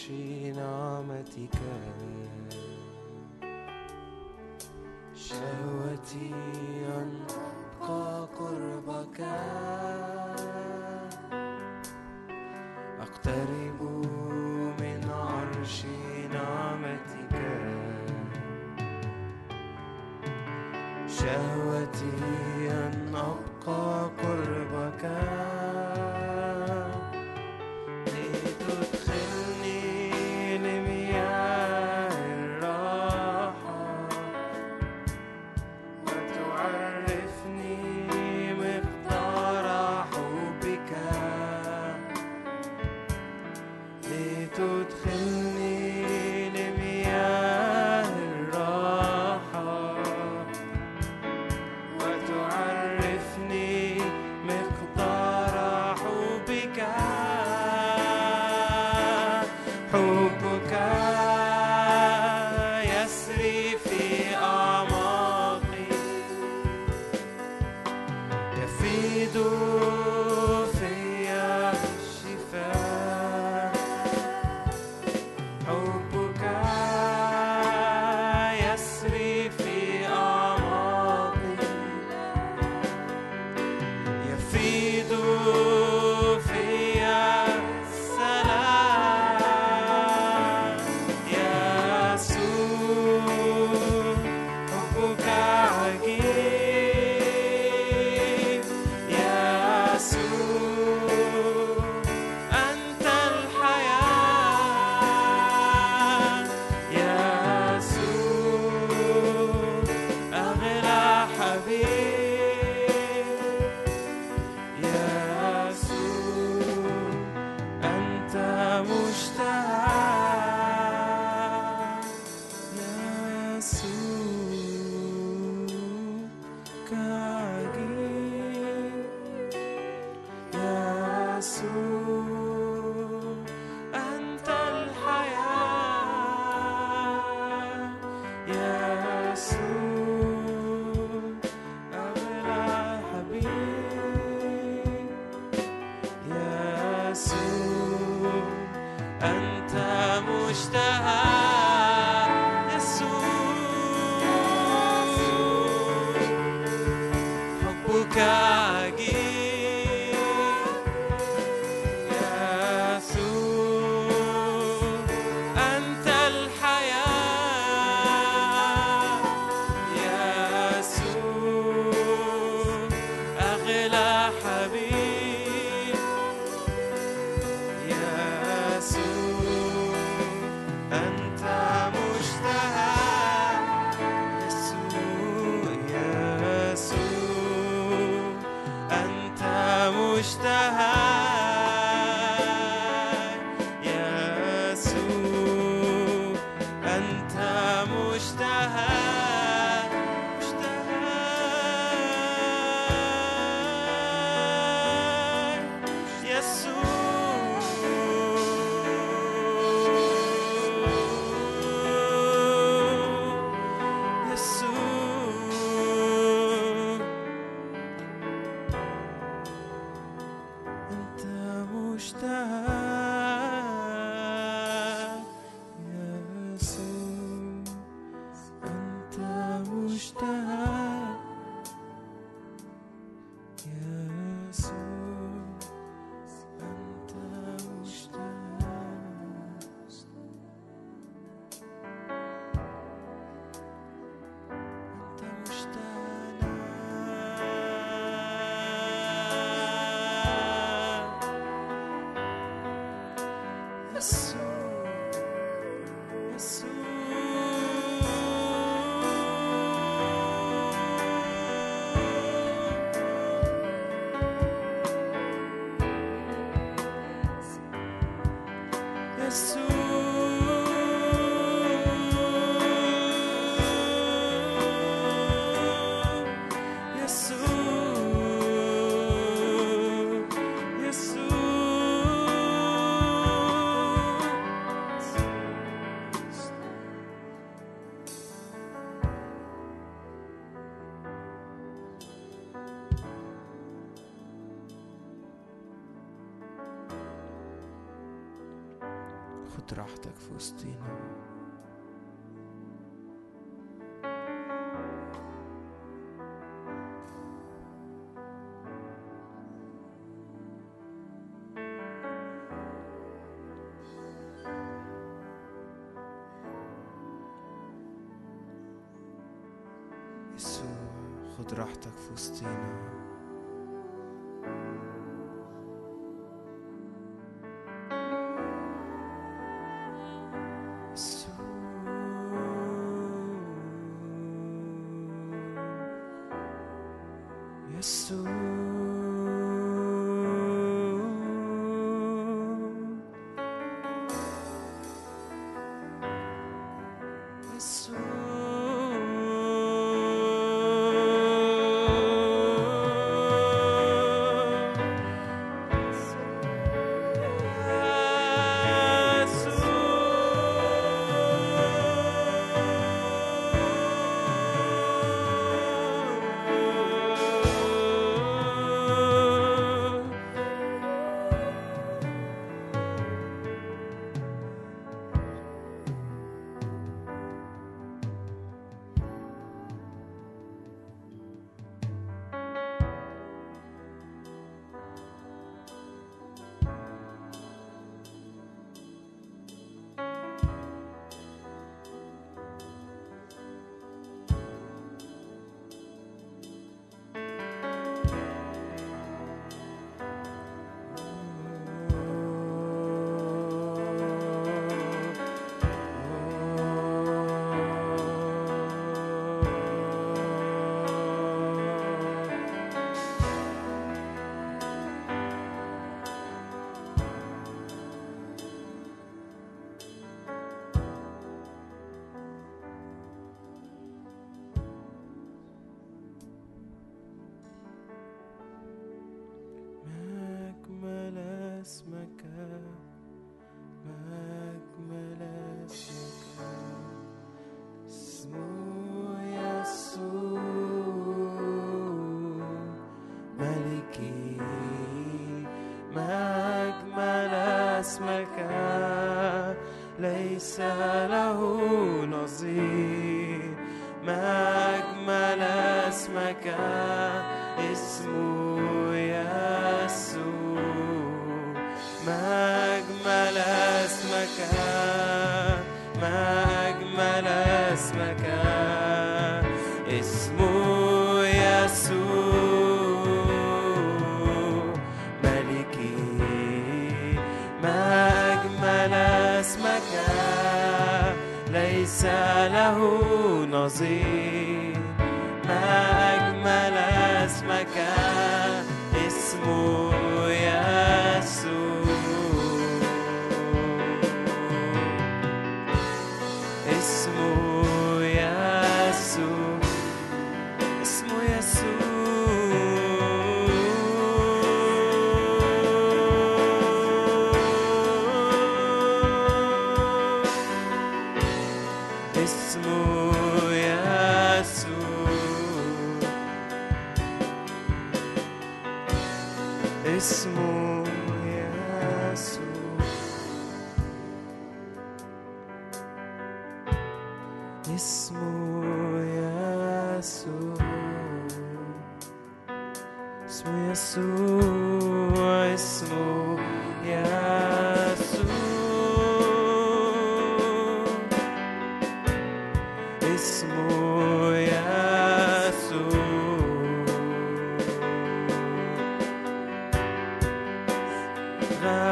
श्रीनामतिक خد راحتك في وسطينا يسوع خد راحتك في وسطينا soul.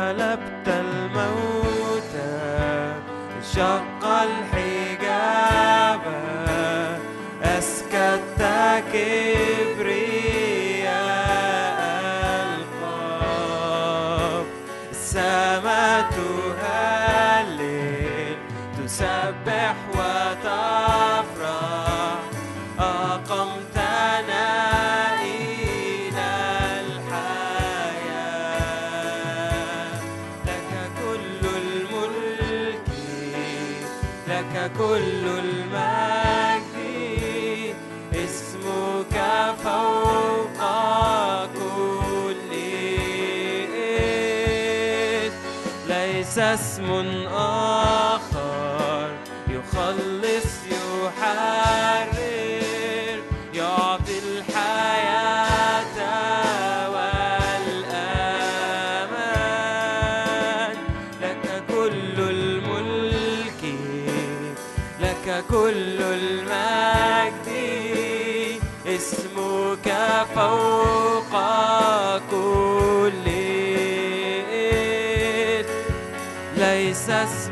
غلبت الموت شق الحياة اسم آخر. يخلص يحرر يعطي الحياة والأمان. لك كل الملك لك كل المجد. اسمك فوق Jesus.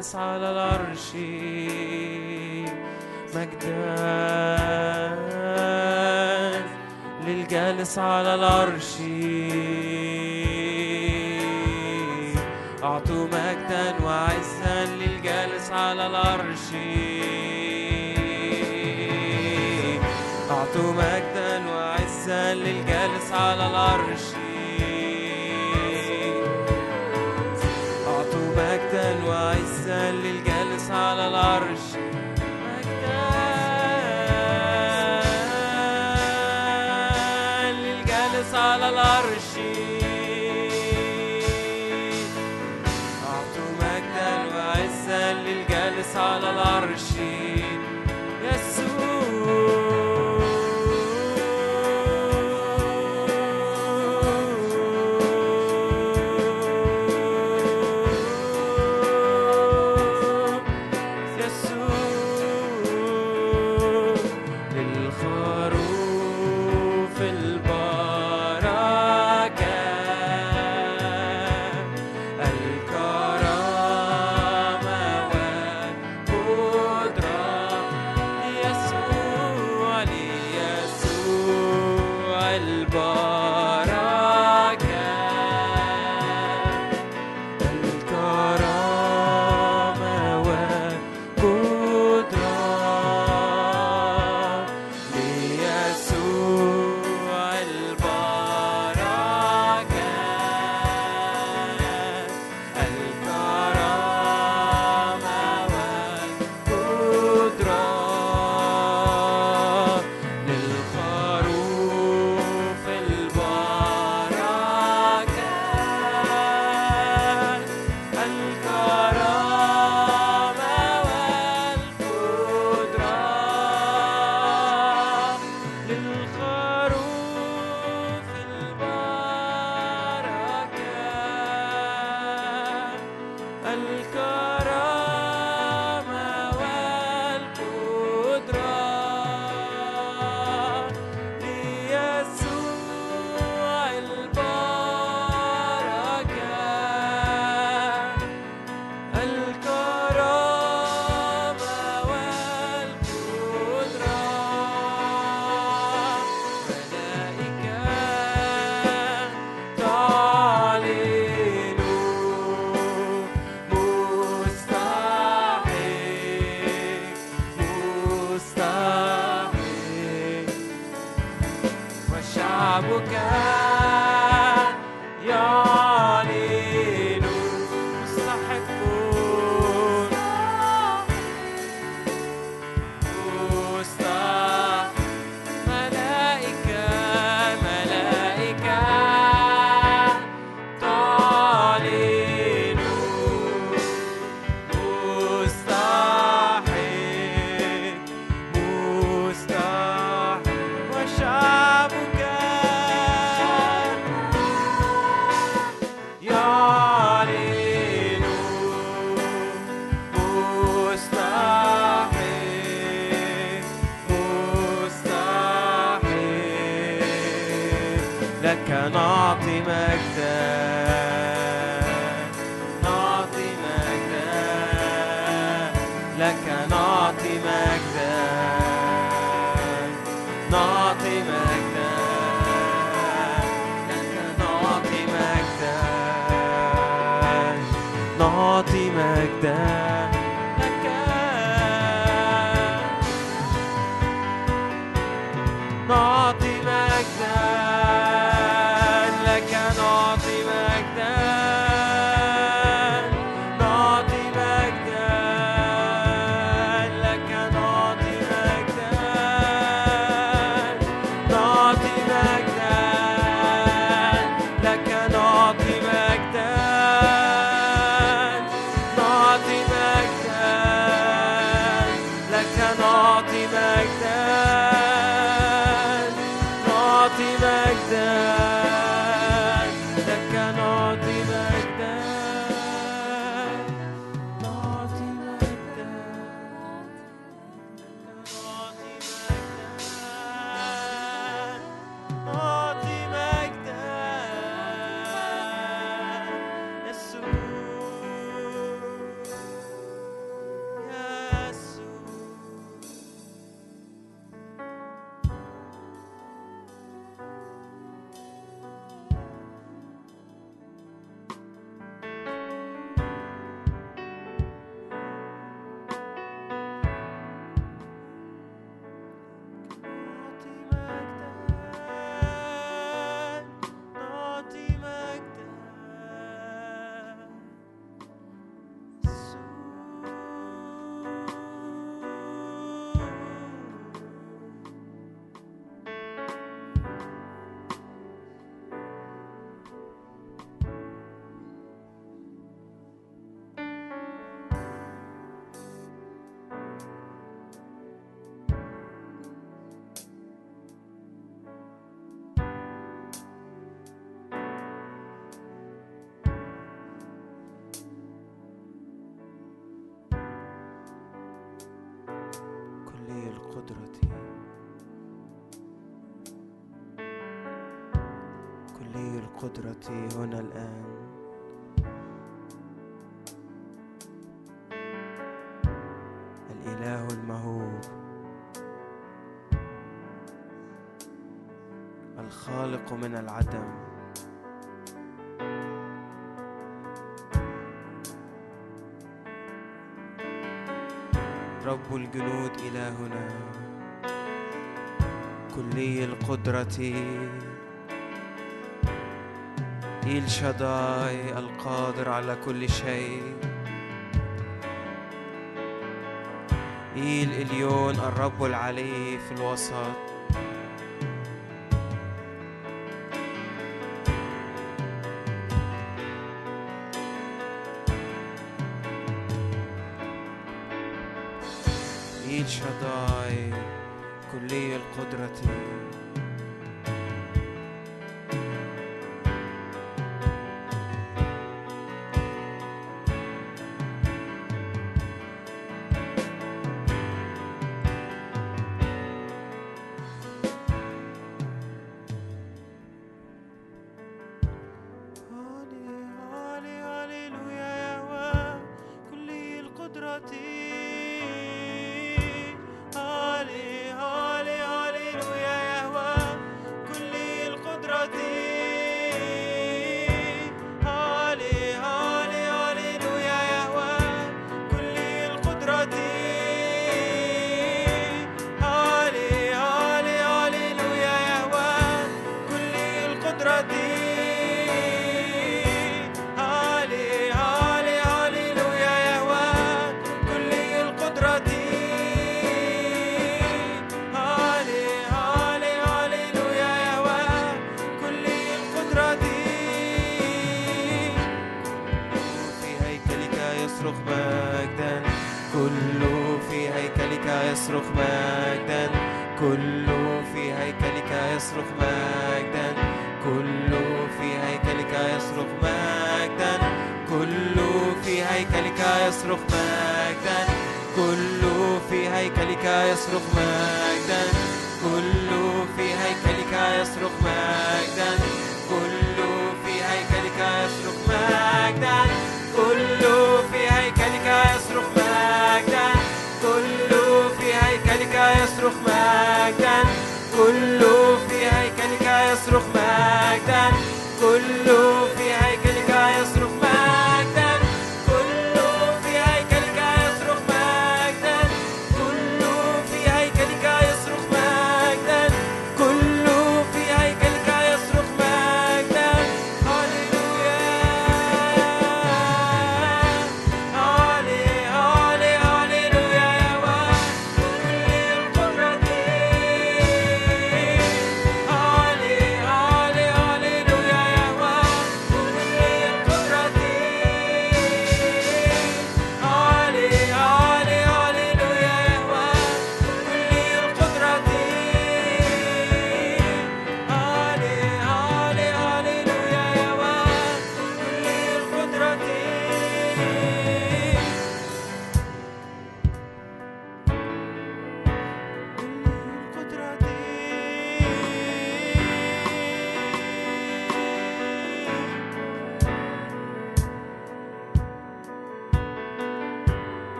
جالس على العرش مجدا للجالس على العرش أعطوا مجدا وعزا. للجالس على العرش أعطوا مجدا وعزا. للجالس على العرش قدرتي هنا الآن. الإله المهوب. الخالق من العدم. رب الجنود إلهنا. كلي القدرة. إيل شداي القادر على كل شيء. إيل إليون الرب العلي في الوسط.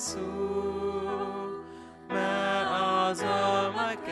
يسوع ما أعظمك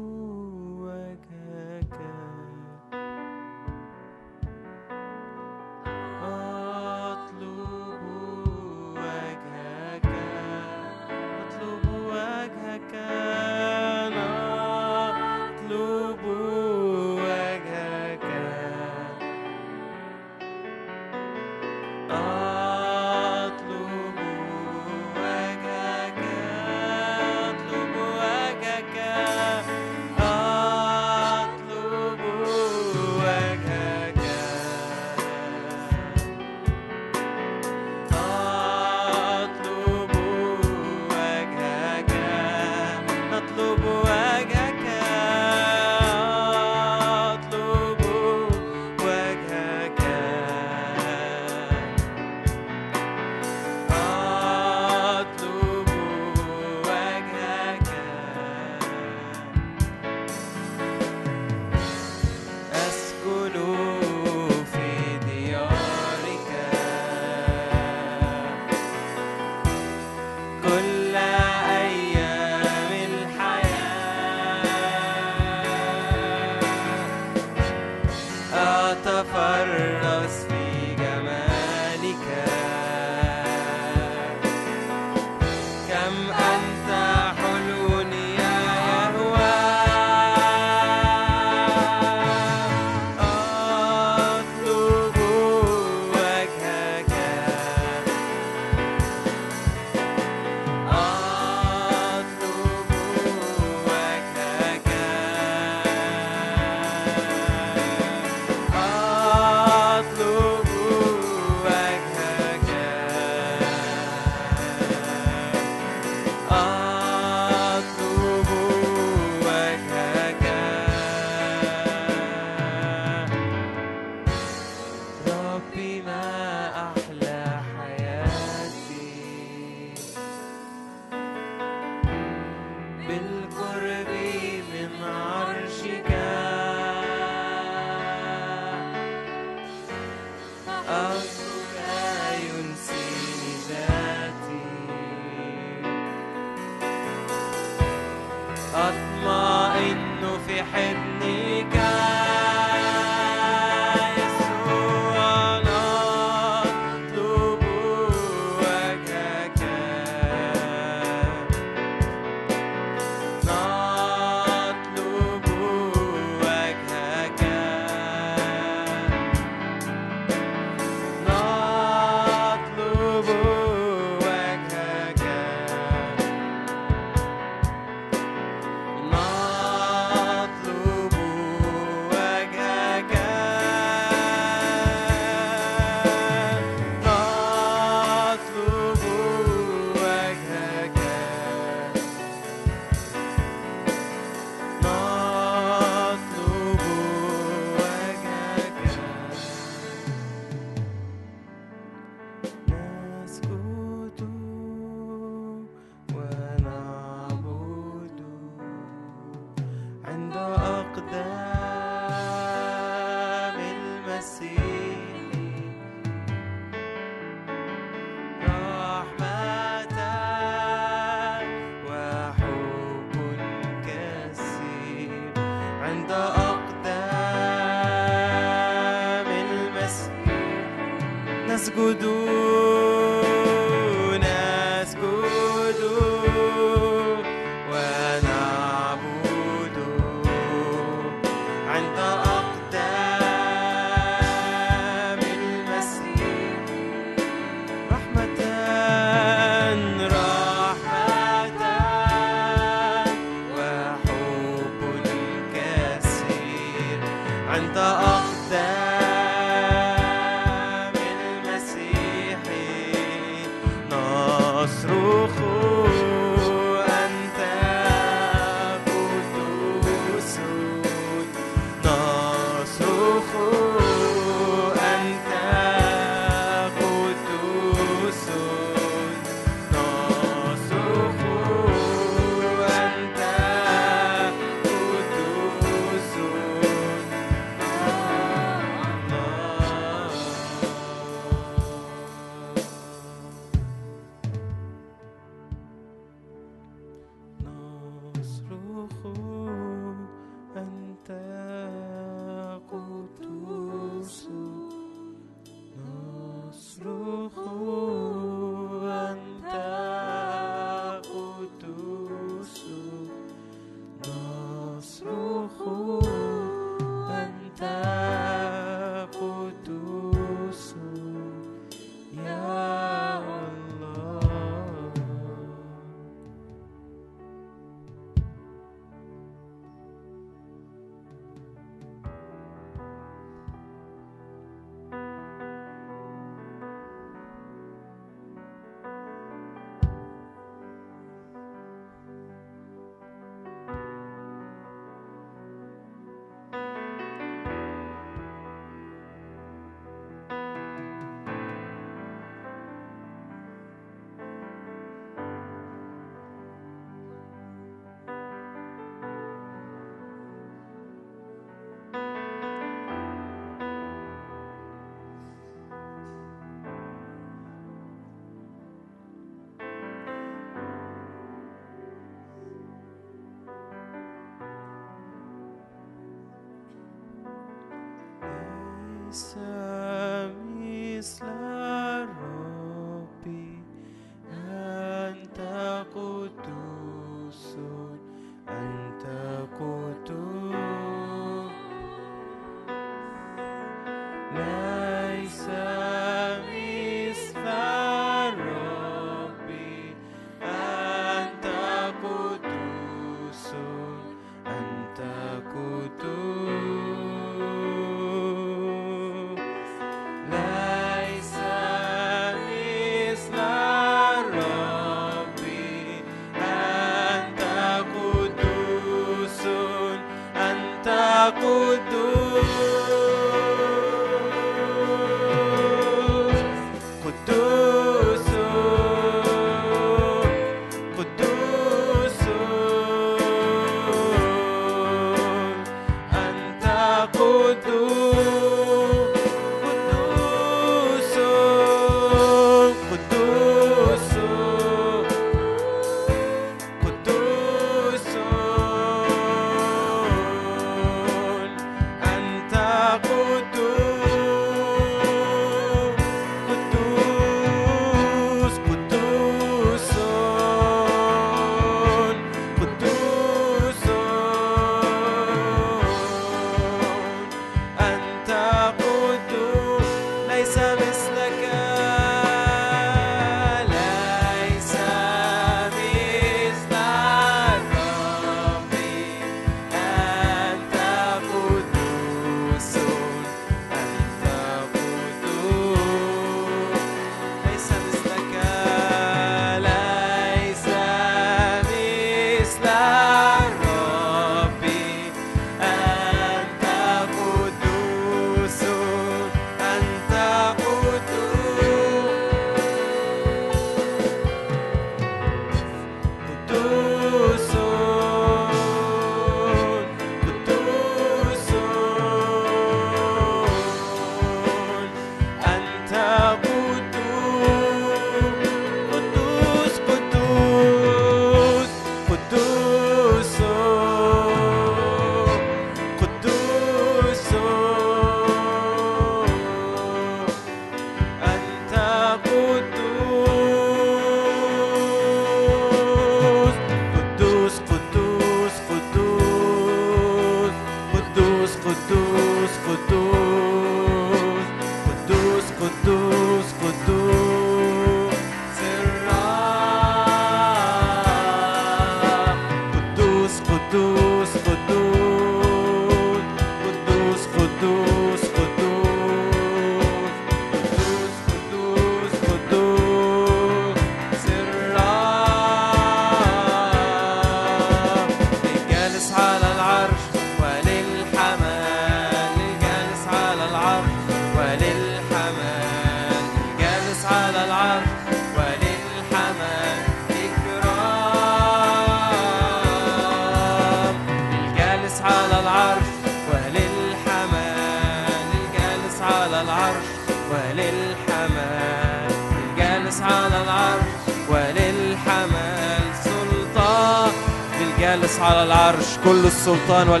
السلطان ولا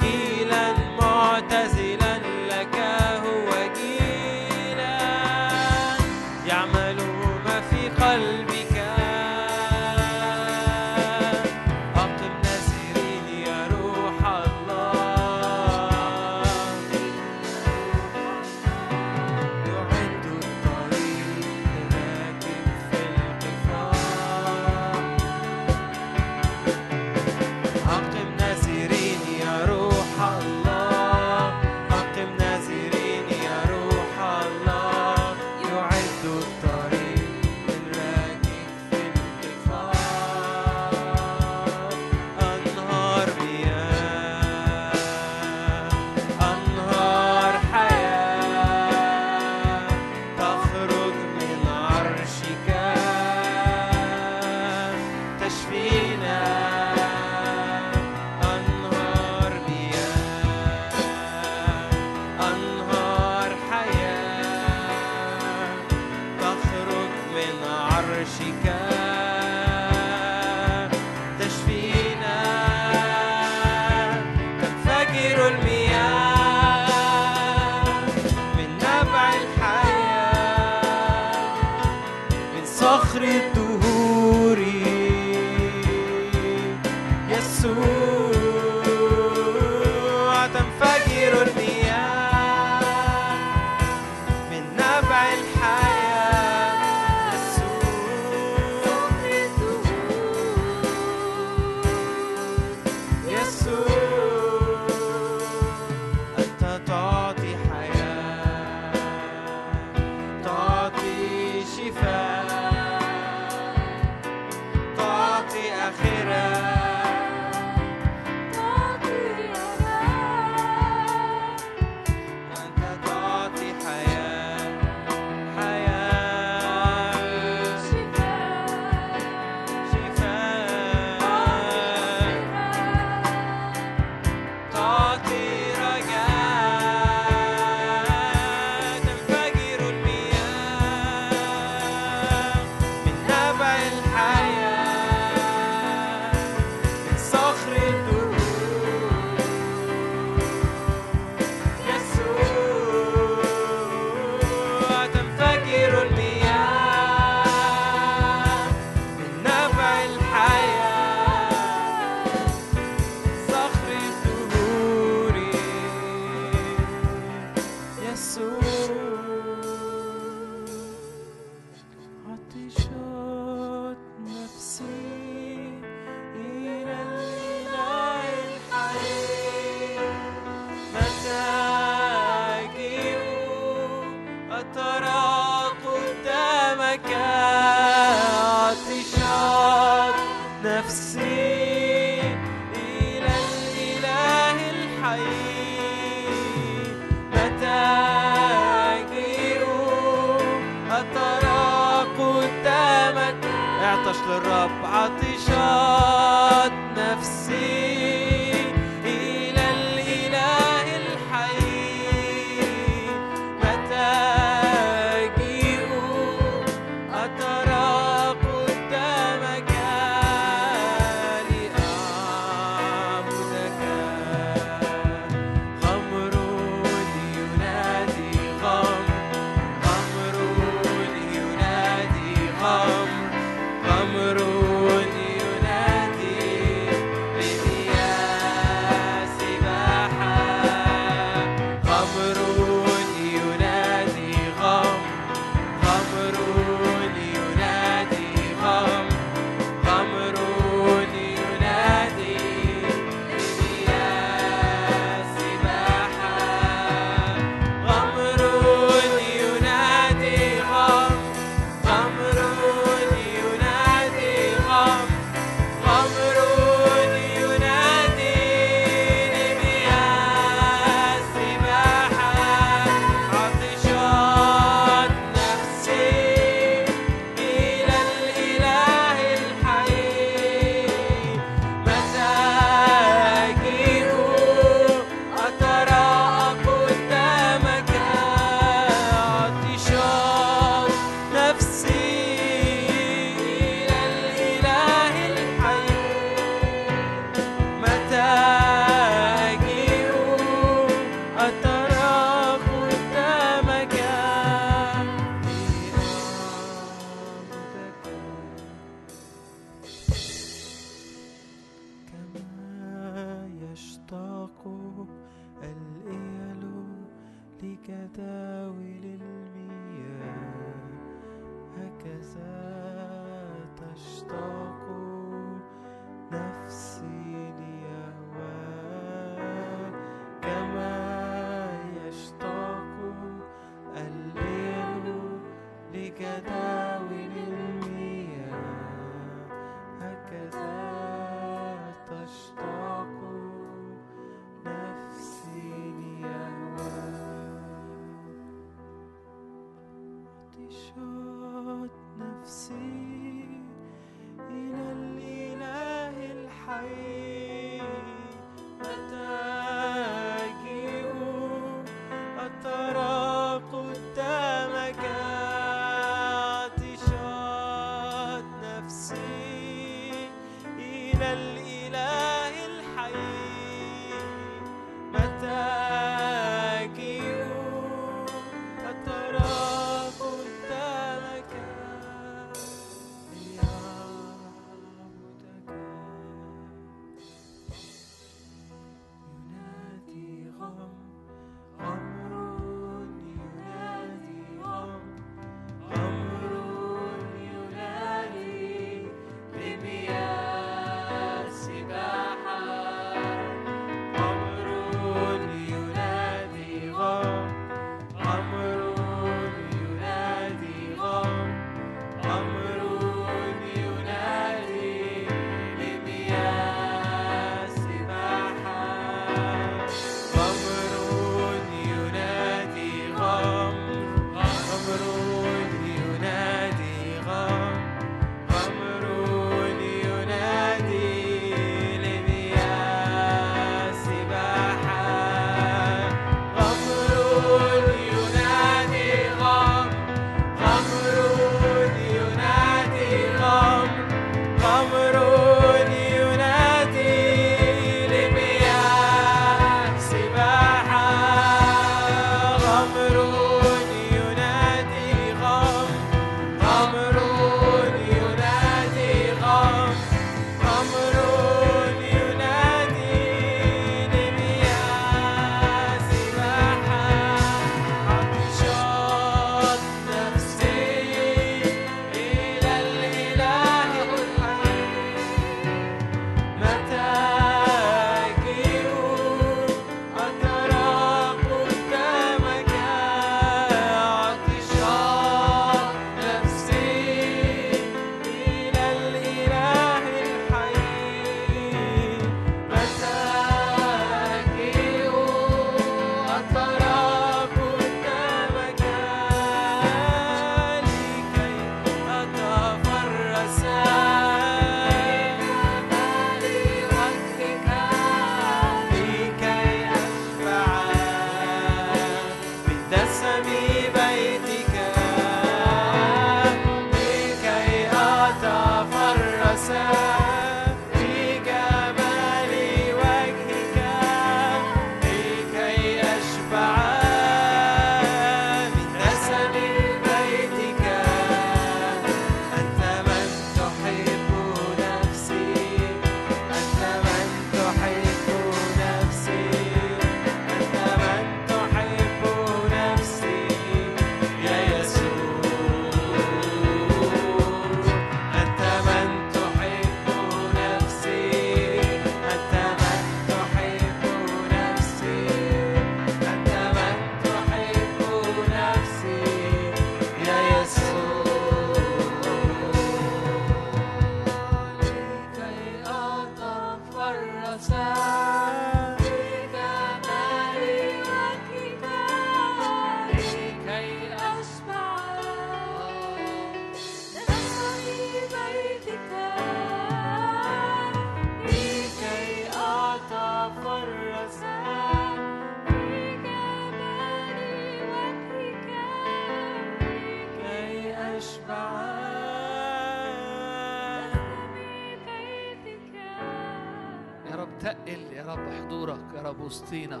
رب وسطينا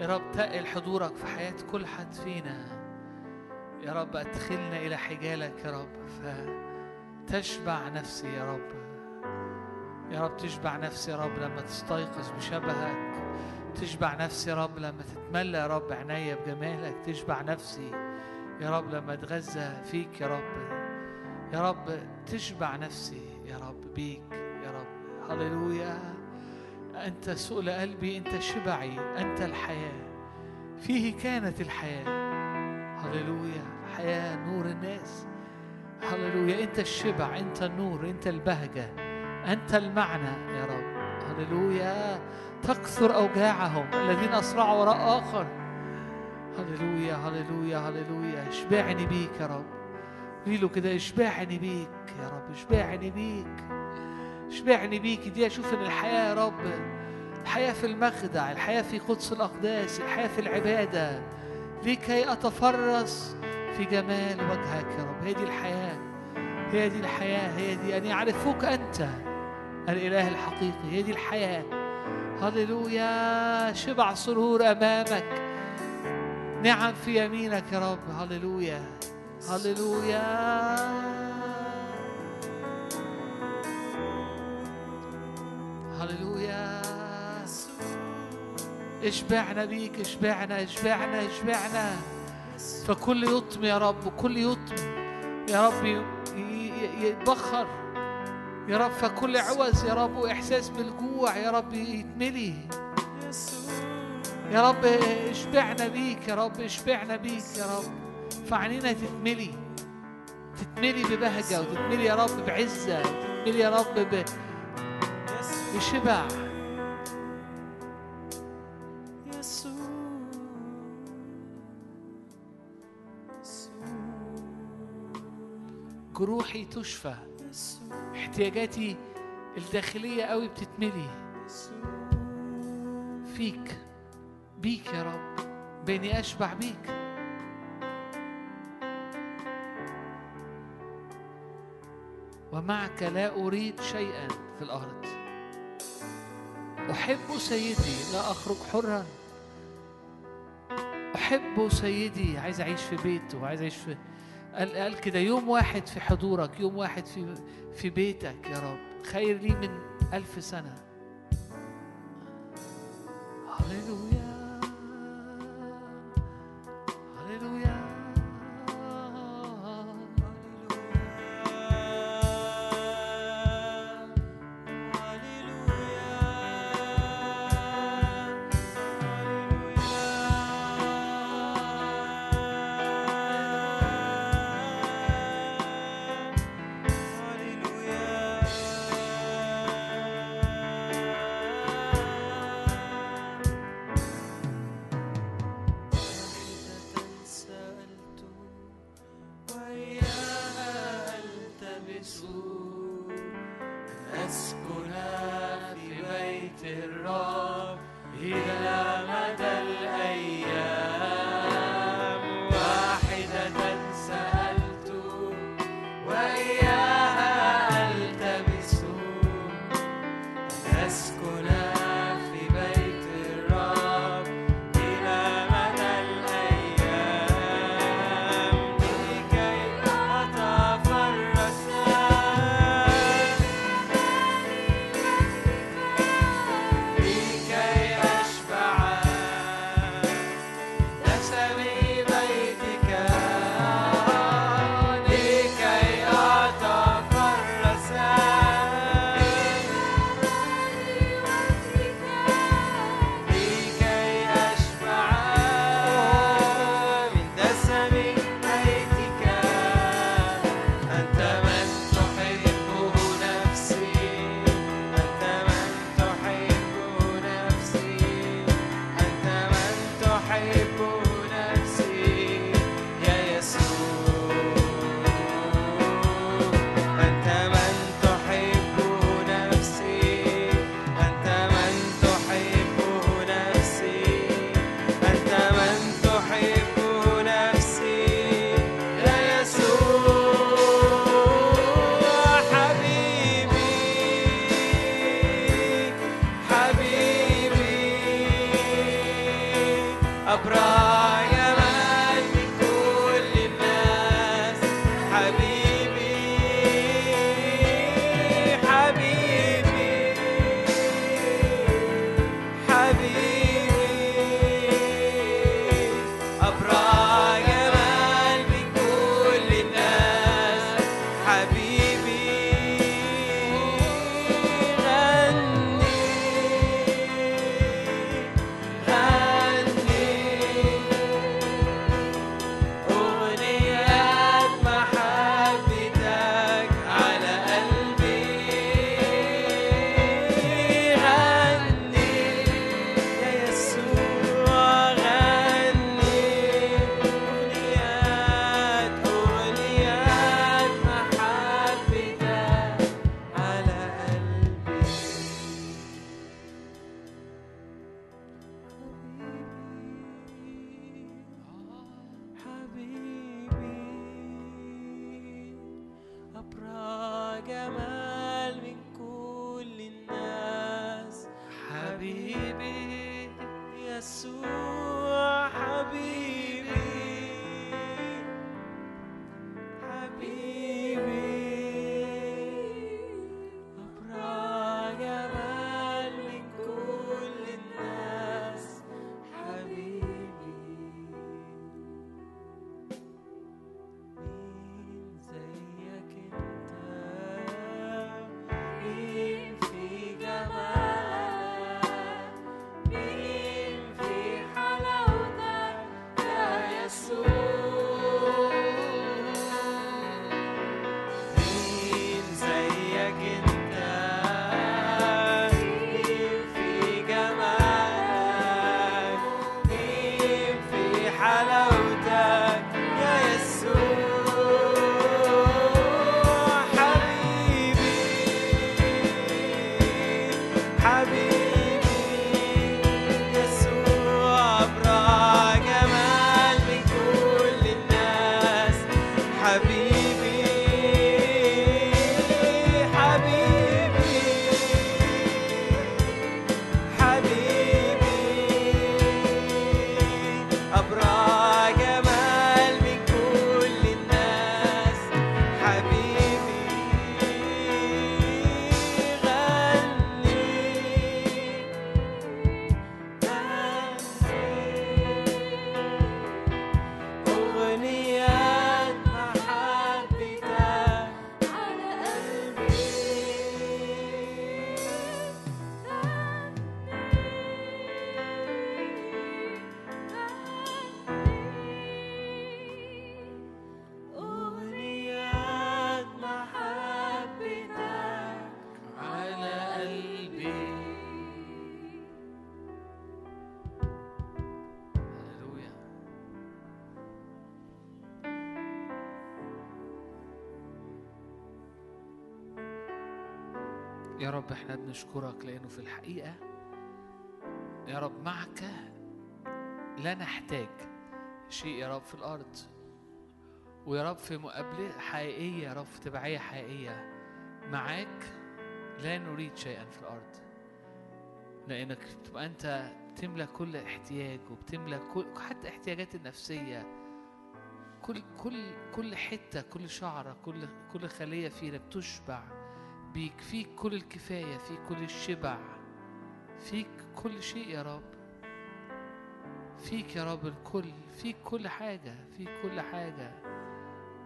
يا رب تقل حضورك في حياة كل حد فينا. يا رب أدخلنا إلى حجالك يا رب فتشبع نفسي يا رب. يا رب تشبع نفسي يا رب لما تستيقظ بشبهك. تشبع نفسي يا رب لما تتملى يا رب عينيا بجمالك. تشبع نفسي يا رب لما أتغذى فيك يا رب. يا رب تشبع نفسي يا رب بيك يا رب. هللويا. أنت سؤل قلبي أنت شبعي أنت الحياة. فيه كانت الحياة. هللويا. الحياة نور الناس. هللويا. أنت الشبع أنت النور أنت البهجة أنت المعنى يا رب. هللويا. تكثر أوجاعهم الذين أسرعوا وراء آخر. هللويا هللويا هللويا. اشبعني بيك يا رب. قولي له كده اشبعني بيك يا رب اشبعني بيك. اشبعني بيك دي أشوف إن الحياة يا رب الحياة في المخدع الحياة في قدس الأقداس الحياة في العبادة. لكي أتفرس في جمال وجهك يا رب. هي دي الحياة هي دي الحياة هي دي. أن يعرفوك أنت الإله الحقيقي. هي دي الحياة. هللويا. شبع سرور أمامك. نعم في يمينك يا رب. هللويا. هللويا. هللويا. اشبعنا بيك اشبعنا اشبعنا اشبعنا. فكل يطم يا رب كل يطم. يا رب يتبخر. يا رب فكل عوز يا رب وإحساس بالجوع يا رب يتملي. يا رب اشبعنا بيك يا رب اشبعنا بيك يا رب. فعنينا تتملي. تتملي ببهجة وتتملي يا رب بعزة وتتملي يا رب ب... بشبع جروحي تشفى. احتياجاتي الداخلية قوي بتتملي. فيك. بيك يا رب. بيني أشبع بيك. ومعك لا أريد شيئا في الأرض. أحب سيدي لا أخرج حرا. أحب سيدي عايز أعيش في بيته عايز أعيش في قال, قال كده يوم واحد في حضورك يوم واحد في في بيتك يا رب. خير لي من ألف سنة. هللويا. I be? يا رب إحنا بنشكرك لأنه في الحقيقة يا رب معك لا نحتاج شيء يا رب في الأرض. ويا رب في مقابلة حقيقية يا رب في تبعية حقيقية معاك لا نريد شيئا في الأرض. لأنك تبقى أنت بتملى كل احتياج وبتملى كل حتى احتياجات النفسية. كل كل كل حتة كل شعرة كل كل خلية فينا بتشبع. بيك فيك كل الكفاية فيك كل الشبع فيك كل شيء يا رب. فيك يا رب الكل فيك كل حاجة فيك كل حاجة.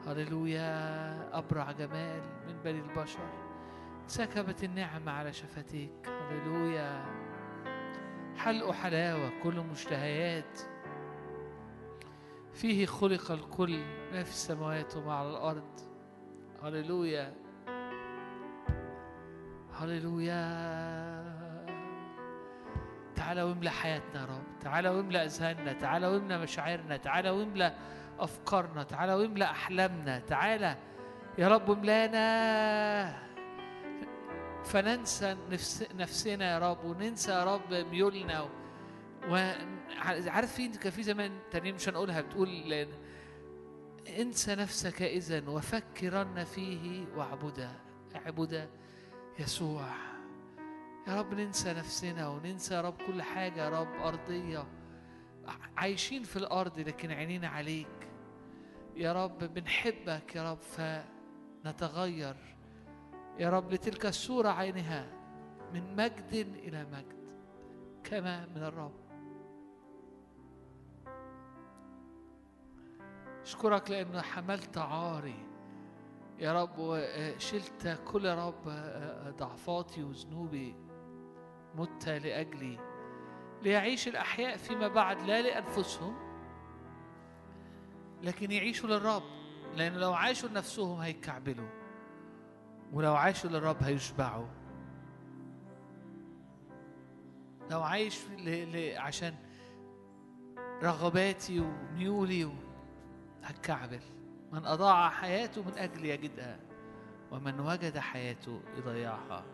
هللويا أبرع جمال من بني البشر. سكبت النعمة على شفتيك. هللويا. حلق حلاوة كل مشتهيات. فيه خلق الكل ما في السماوات وما على الأرض. هللويا. هللويا. تعالى واملى حياتنا يا رب. تعالى واملى أذهاننا. تعالى واملى مشاعرنا. تعالى واملى أفكارنا. تعالى واملى أحلامنا. تعالى يا رب املانا فننسى نفس نفسنا يا رب وننسى يا رب ميولنا. وعارفين كان في زمان تانيين مش هنقولها بتقول انسى نفسك اذا وفكرن فيه واعبده اعبده يسوع. يا رب ننسى نفسنا وننسى يا رب كل حاجة يا رب أرضية. عايشين في الأرض لكن عينينا عليك. يا رب بنحبك يا رب فنتغير. يا رب لتلك الصورة عينها من مجد إلى مجد كما من الرب. أشكرك لأنه حملت عاري. يا رب وشلت كل رب ضعفاتي وذنوبي مت لأجلي ليعيش الأحياء فيما بعد لا لأنفسهم لكن يعيشوا للرب لأن لو عاشوا لنفسهم هيكعبلوا ولو عاشوا للرب هيشبعوا لو عايش ل... ل... عشان رغباتي وميولي. هتكعبل من أضاع حياته من أجل يجدها ومن وجد حياته يضيعها.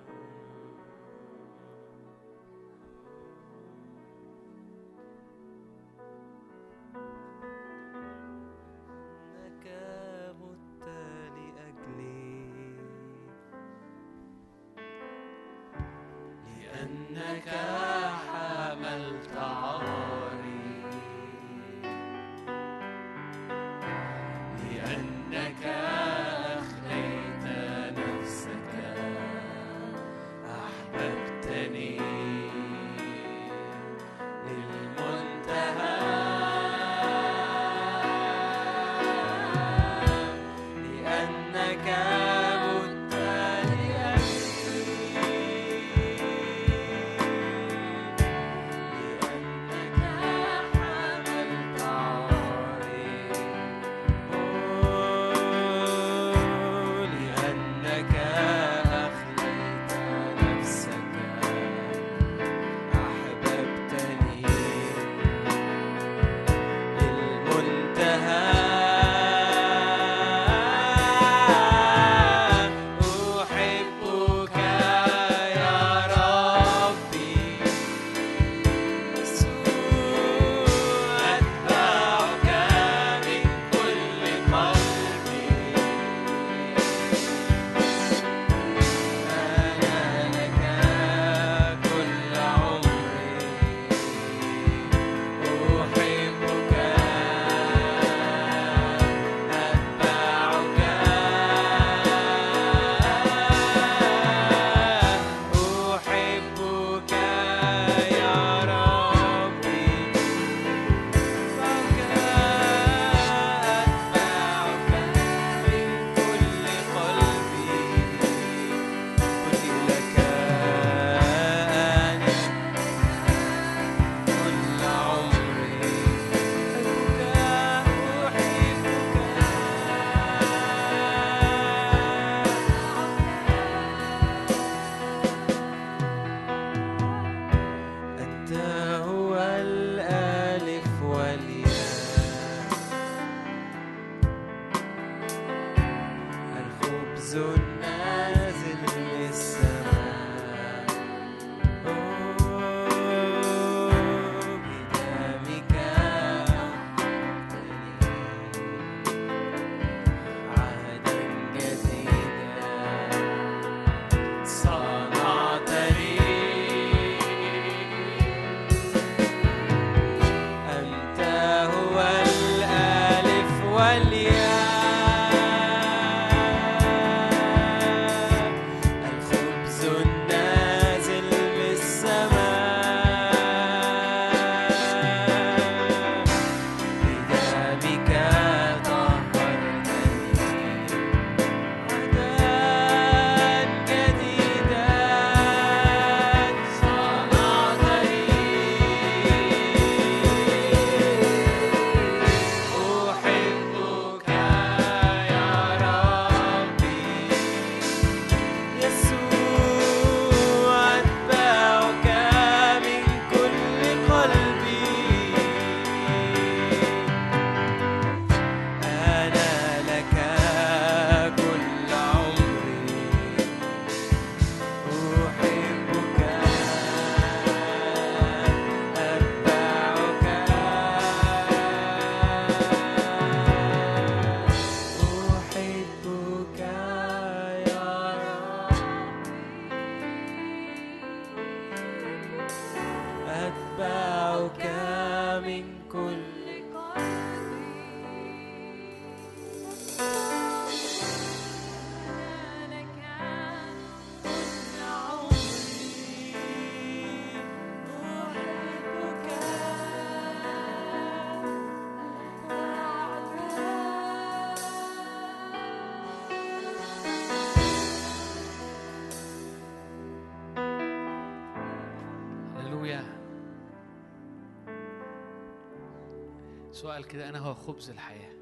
سؤال كده أنا هو خبز الحياة؟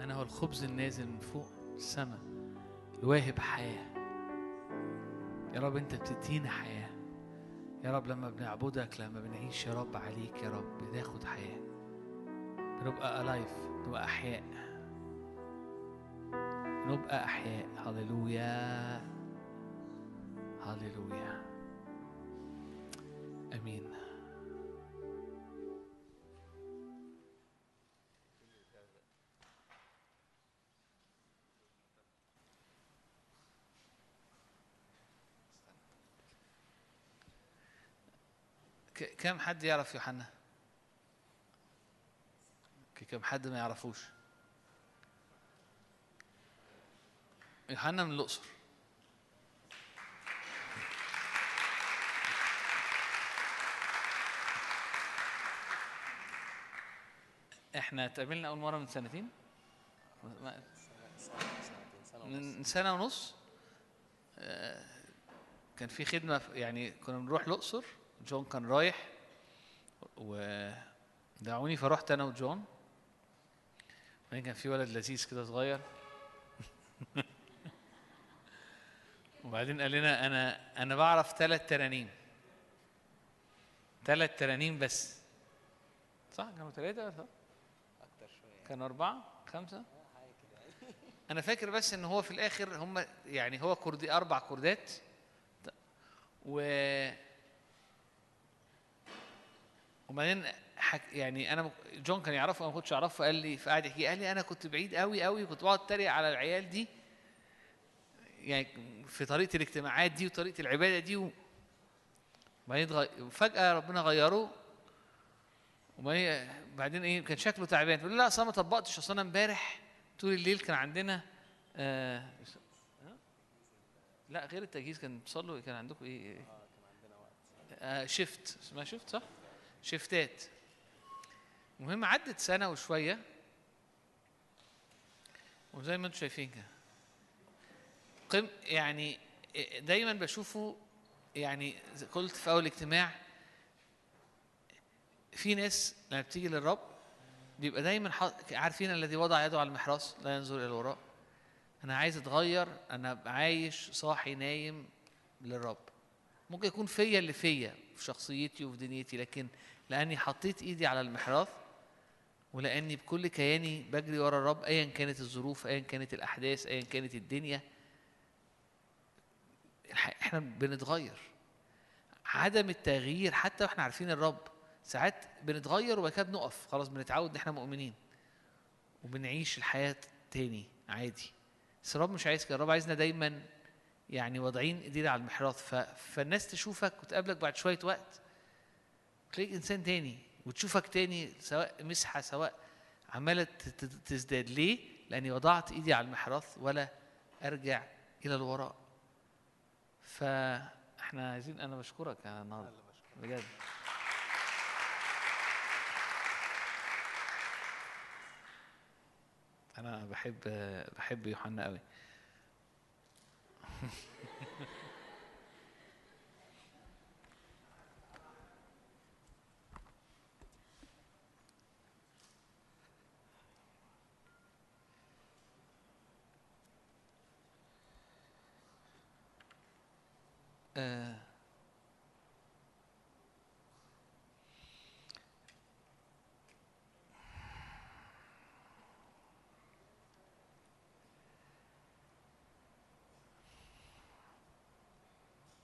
أنا هو الخبز النازل من فوق السماء الواهب حياة. يا رب أنت بتدينا حياة. يا رب لما بنعبدك لما بنعيش يا رب عليك يا رب بناخد حياة. بنبقى ألايف بنبقى أحياء. نبقى أحياء. هللويا هللويا كم حد يعرف يوحنا؟ كم حد ما يعرفوش؟ يوحنا من الأقصر. إحنا اتقابلنا أول مرة من سنتين؟ من سنة ونص. آه، كان في خدمة يعني كنا بنروح الأقصر. جون كان رايح. ودعوني فرحت أنا وجون. بعدين كان في ولد لذيذ كده صغير. وبعدين قال لنا أنا أنا بعرف ثلاث ترانيم. ثلاث ترانيم بس. صح؟ كانوا ثلاثة صح كانوا أربعة؟ خمسة؟ أنا فاكر بس إن هو في الآخر هم يعني هو كردي أربع كوردات و وبعدين حك يعني مك- جون كان يعرفه أنا ما كنتش أعرفه قال لي فقعد يحكي قال لي أنا كنت بعيد قوي قوي كنت بقعد أتريق على العيال دي يعني في طريقة الاجتماعات دي وطريقة العبادة دي. وبعدين فجأة ربنا غيره وبعدين بعدين إيه كان شكله تعبان يقول لي لا أصل أنا ما طبقتش أصل أنا إمبارح طول الليل كان عندنا آه؟ لا غير التجهيز كان بتصلوا كان عندكم إيه آه شيفت اسمها شيفت صح شيفتات المهم عدت سنة وشوية. وزي ما أنتم شايفين كده. قم يعني دايما بشوفه يعني قلت في أول اجتماع في ناس لما بتيجي للرب بيبقى دايما عارفين الذي وضع يده على المحراث لا ينظر إلى الوراء أنا عايز أتغير أنا أبقى عايش صاحي نايم للرب. ممكن يكون فيا اللي فيا في شخصيتي وفي دنيتي لكن لاني حطيت ايدي على المحراث ولاني بكل كياني بجري ورا الرب ايا كانت الظروف ايا كانت الأحداث ايا كانت الدنيا. إحنا بنتغير. عدم التغيير حتى وإحنا عارفين الرب ساعات بنتغير وبعد كده بنقف. خلاص بنتعود إن إحنا مؤمنين. وبنعيش الحياة تاني عادي. بس الرب مش عايز كده. الرب عايزنا دايما يعني واضعين إيدينا على المحراث ف... فالناس تشوفك وتقابلك بعد شوية وقت. تلاقيك إنسان تاني وتشوفك تاني سواء مسحة سواء عمالة تزداد. ليه؟ لأني وضعت إيدي على المحراث ولا أرجع إلى الوراء. فإحنا عايزين أنا بشكرك يا النهارده بجد. أنا بحب بحب يوحنا قوي آه.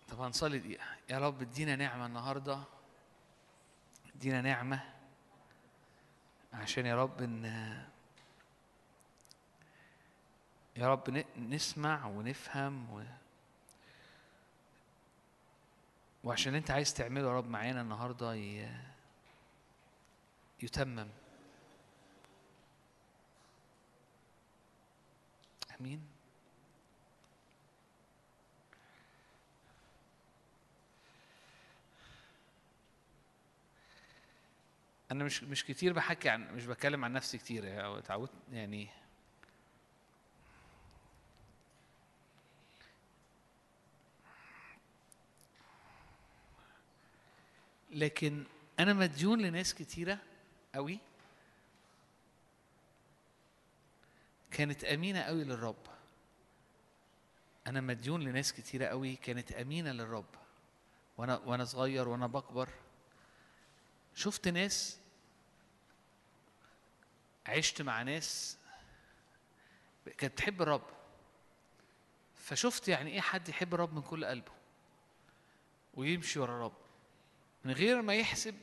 طب هنصلي دقيقة. يا رب ادينا نعمة النهاردة. ادينا نعمة عشان يا رب إن يا رب نسمع ونفهم و... وعشان انت عايز تعمله يا رب معانا النهارده. يتمم آمين أنا مش مش كتير بحكي عن مش بتكلم عن نفسي كتير اتعودت يعني لكن أنا مديون لناس كتيرة قوي. كانت أمينة قوي للرب. أنا مديون لناس كتيرة قوي. كانت أمينة للرب. وأنا وأنا صغير وأنا بكبر. شفت ناس عشت مع ناس كانت بتحب الرب. فشفت يعني إيه حد يحب الرب من كل قلبه. ويمشي ورا الرب. من غير ما يحسب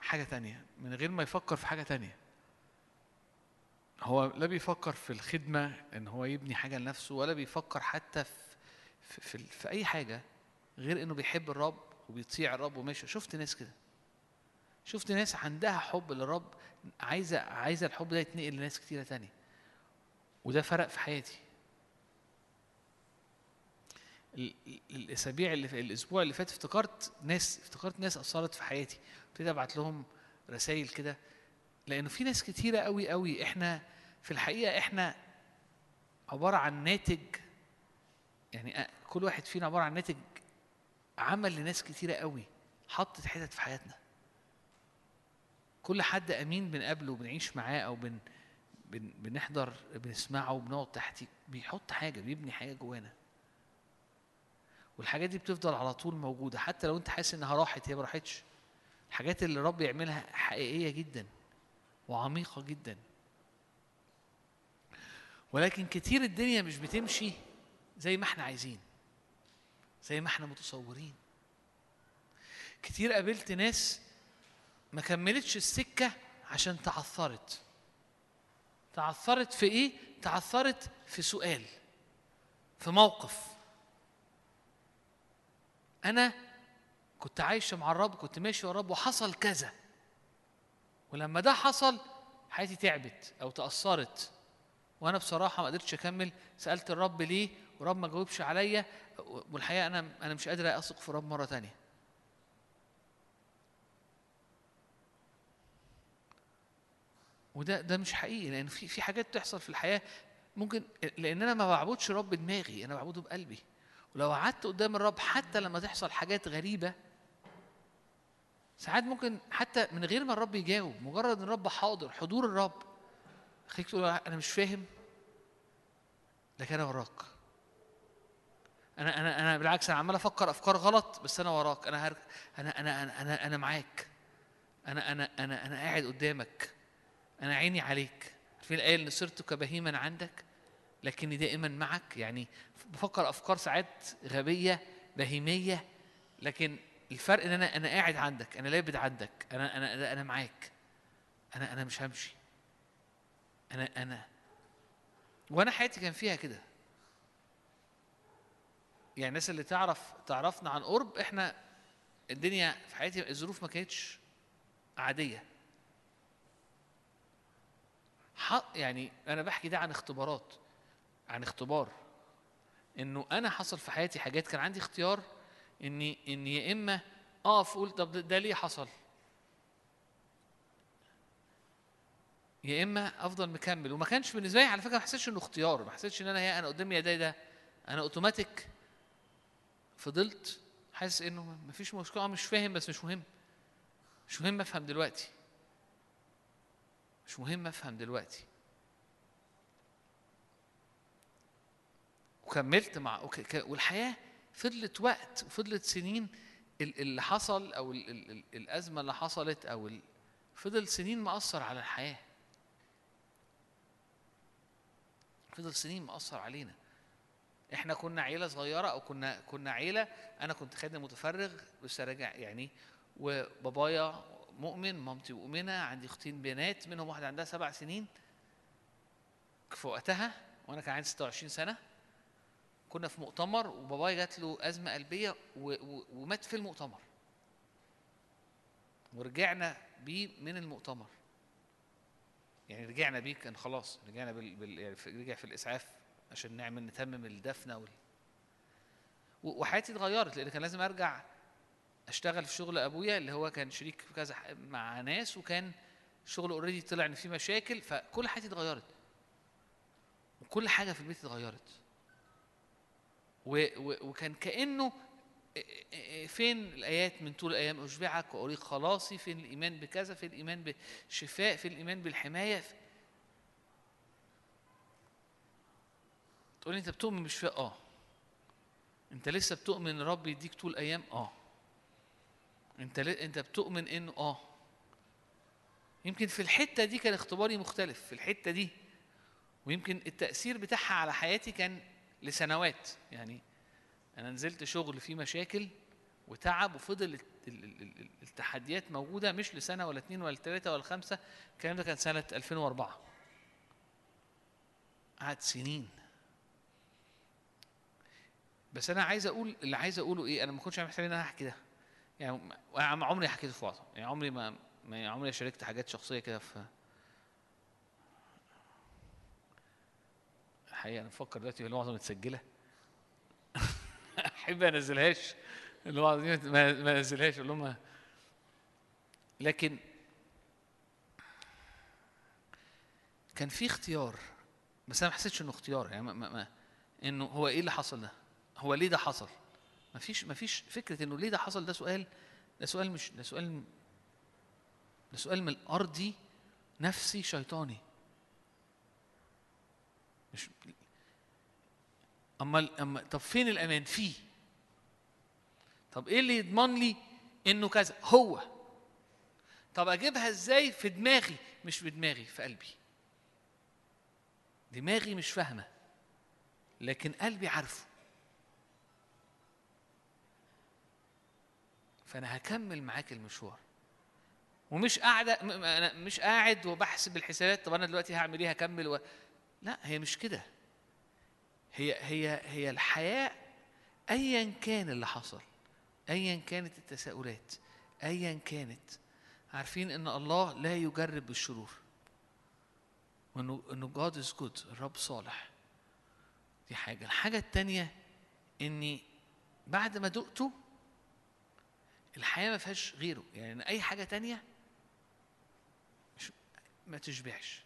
حاجة تانية من غير ما يفكر في حاجة تانية. هو لا بيفكر في الخدمة إن هو يبني حاجة لنفسه ولا بيفكر حتى في في, في, أي حاجة غير إنه بيحب الرب وبيطيع الرب وماشي. شفت ناس كده؟ شفت ناس عندها حب للرب عايزة عايزة الحب ده يتنقل لناس كتيرة تانية. وده فرق في حياتي. الأسابيع اللي في الأسبوع اللي فات افتكرت ناس افتكرت ناس أثرت في حياتي. ابتديت أبعت لهم رسائل كده لأنه في ناس كتيرة قوي قوي إحنا في الحقيقة إحنا عبارة عن ناتج يعني كل واحد فينا عبارة عن ناتج عمل لناس كتيرة قوي حطت حتت في حياتنا. كل حد أمين بنقابله وبنعيش معاه أو بن بن بنحضر بنسمعه وبنقعد تحتيه. بيحط حاجة بيبني حاجة جوانا. والحاجات دي بتفضل على طول موجودة حتى لو انت حاسس انها راحت هي ما راحتش. الحاجات اللي الرب يعملها حقيقية جدا وعميقة جدا. ولكن كتير الدنيا مش بتمشي زي ما إحنا عايزين زي ما إحنا متصورين. كتير قابلت ناس ما كملتش السكة عشان تعثرت. تعثرت في إيه؟ تعثرت في سؤال في موقف. أنا كنت عايشه مع الرب كنت ماشي ورا الرب وحصل كذا. ولما ده حصل حياتي تعبت أو تأثرت. وأنا بصراحة ما قدرتش أكمل. سألت الرب ليه؟ والرب ما جاوبش عليا. والحقيقة أنا أنا مش قادر أثق في الرب مرة تانية. وده ده مش حقيقي لأن في في حاجات بتحصل في الحياة. ممكن لأن أنا ما بعبدش الرب بدماغي أنا بعبده بقلبي. ولو قعدت قدام الرب حتى لما تحصل حاجات غريبة ساعات ممكن حتى من غير ما الرب يجاوب مجرد إن الرب حاضر حضور الرب خليك تقول أنا مش فاهم لكن أنا وراك. أنا أنا أنا بالعكس أنا عمال أفكر أفكار غلط بس أنا وراك. أنا هر... أنا أنا أنا أنا, أنا معاك. أنا أنا أنا أنا قاعد قدامك. أنا عيني عليك. في الآية اللي صرت كبهيما عندك لكني دائما معك. يعني بفكر أفكار ساعات غبية بهيمية لكن الفرق إن أنا أنا قاعد عندك أنا لابد عندك أنا أنا أنا معاك أنا أنا مش همشي أنا أنا. وأنا حياتي كان فيها كده. يعني الناس اللي تعرف تعرفنا عن قرب إحنا الدنيا في حياتي الظروف ما كانتش عادية. يعني أنا بحكي ده عن اختبارات عن اختبار. إنه أنا حصل في حياتي حاجات كان عندي اختيار إني إني يا إما أقف أقول طب ده ليه حصل؟ يا إما أفضل مكمل. وما كانش بالنسبة لي على فكرة ما حسيتش إنه اختيار ما حسيتش إن أنا يا أنا قدامي يدي ده أنا اوتوماتيك فضلت حاسس إنه ما فيش مشكلة. مش فاهم بس مش مهم. مش مهم أفهم دلوقتي. مش مهم أفهم دلوقتي. وكملت مع والحياة فضلت وقت وفضلت سنين اللي حصل أو ال ال ال الأزمة اللي حصلت أو فضل سنين مأثر على الحياة. فضل سنين مأثر علينا. إحنا كنا عيلة صغيرة أو كنا كنا عيلة أنا كنت خادم متفرغ لسه راجع يعني وبابايا مؤمن مامتي مؤمنة عندي أختين بنات منهم واحدة عندها سبع سنين. في وقتها وأنا كان عندي 26 سنة كنا في مؤتمر وبابايا جات له أزمة قلبية ومات في المؤتمر. ورجعنا بيه من المؤتمر. يعني رجعنا بيه كان خلاص رجعنا بال... بال... يعني رجع في الإسعاف عشان نعمل نتمم الدفنة وال... وحياتي اتغيرت لأن كان لازم أرجع أشتغل في شغل أبويا اللي هو كان شريك في كذا مع ناس وكان شغل اوريدي طلع إن فيه مشاكل فكل حياتي اتغيرت. وكل حاجة في البيت اتغيرت. وكان كأنه فين الآيات من طول الأيام؟ أشبعك وأريق خلاصي فين الإيمان بكذا؟ فين الإيمان بشفاء؟ فين الإيمان بالحماية؟ تقول لي أنت بتؤمن بشفاء؟ آه. أنت لسه بتؤمن رب يديك طول أيام آه. أنت ل... أنت بتؤمن إنه آه. يمكن في الحتة دي كان اختباري مختلف في الحتة دي. ويمكن التأثير بتاعها على حياتي كان لسنوات. يعني أنا نزلت شغل فيه مشاكل وتعب وفضل الت- ال- ال- ال- التحديات موجودة مش لسنة ولا اتنين ولا تلاتة ولا خمسة. الكلام ده كان سنة 2004 قعد سنين. بس أنا عايز أقول اللي عايز أقوله إيه أنا ما كنتش حسابي إن أنا أحكي ده. يعني عمري حكيته في وعظة. يعني عمري ما ما عمري شاركت حاجات شخصية كده في الحقيقة أنا بفكر دلوقتي الوعظه متسجلة. أحب أنزلهاش. ما ما أنزلهاش أقول لهم لكن كان في اختيار بس أنا ما حسيتش إنه اختيار. يعني ما ما ما إنه هو إيه اللي حصل ده؟ هو ليه ده حصل؟ ما فيش ما فيش فكرة إنه ليه ده حصل. ده سؤال ده سؤال مش ده سؤال ده سؤال من الأرضي نفسي شيطاني. مش اما اما طب فين الأمان؟ فيه. طب إيه اللي يضمن لي إنه كذا؟ هو. طب أجيبها إزاي في دماغي؟ مش في دماغي في قلبي. دماغي مش فاهمة لكن قلبي عارفه. فأنا هكمل معاك المشوار. ومش قاعدة أنا مش قاعد وبحسب الحسابات طب أنا دلوقتي هعمل إيه؟ هكمل و... لا هي مش كده. هي هي هي الحياة ايا كان اللي حصل ايا كانت التساؤلات ايا كانت. عارفين إن الله لا يجرب بالشرور. وإنه إنه جاد از جود الرب صالح. دي حاجة. الحاجة التانية إني بعد ما دقته الحياة ما فيهاش غيره. يعني أي حاجة تانية مش ما تشبعش.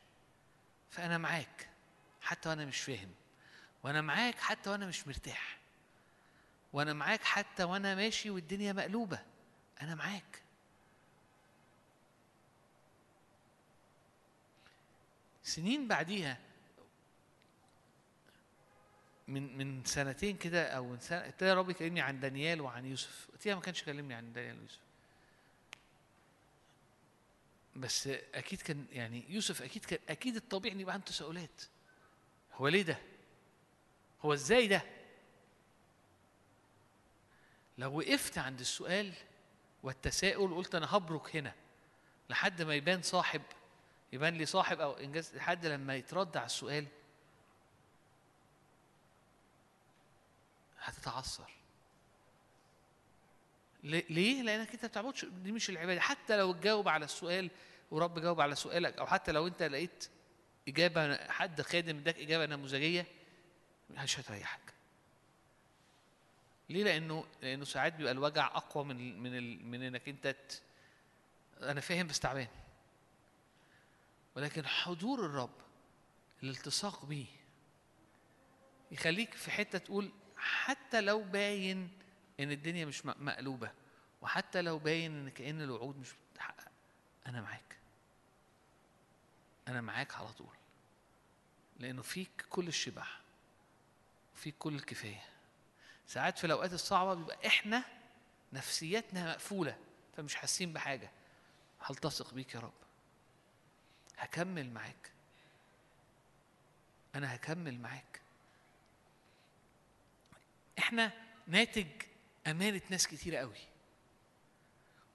فأنا معاك. حتى وأنا مش فاهم. وأنا معاك حتى وأنا مش مرتاح. وأنا معاك حتى وأنا ماشي والدنيا مقلوبة. أنا معاك. سنين بعديها من من سنتين كده أو من سنة ابتدى ربي يكلمني عن دانيال وعن يوسف. وقتها ما كانش كلمني عن دانيال ويوسف. بس أكيد كان يعني يوسف أكيد كان أكيد الطبيعي ان يبقى عنده تساؤلات. هو ليه ده هو إزاي ده لو وقفت عند السؤال والتساؤل وقلت أنا هبرك هنا لحد ما يبان صاحب يبان لي صاحب أو إنجاز لحد لما يترد على السؤال هتتعثر؟ ليه؟ لأنك أنت ما بتعبدش دي مش العبادة حتى لو تجاوب على السؤال ورب جاوب على سؤالك أو حتى لو أنت لقيت إجابة حد خادم إداك إجابة نموذجية مش هتريحك. ليه؟ لأنه لأنه ساعات بيبقى الوجع أقوى من من من إنك أنت ت... أنا فاهم بس تعبان. ولكن حضور الرب الالتصاق بيه يخليك في حتة تقول حتى لو باين إن الدنيا مش م- مقلوبة وحتى لو باين إن كأن الوعود مش بتتحقق أنا معاك. أنا معاك على طول. لأنه فيك كل الشبع فيك كل الكفاية. ساعات في الأوقات الصعبة بيبقى إحنا نفسيتنا مقفولة. فمش حاسين بحاجة. هلتصق بيك يا رب. هكمل معاك. أنا هكمل معاك. إحنا ناتج أمانة ناس كتيرة قوي.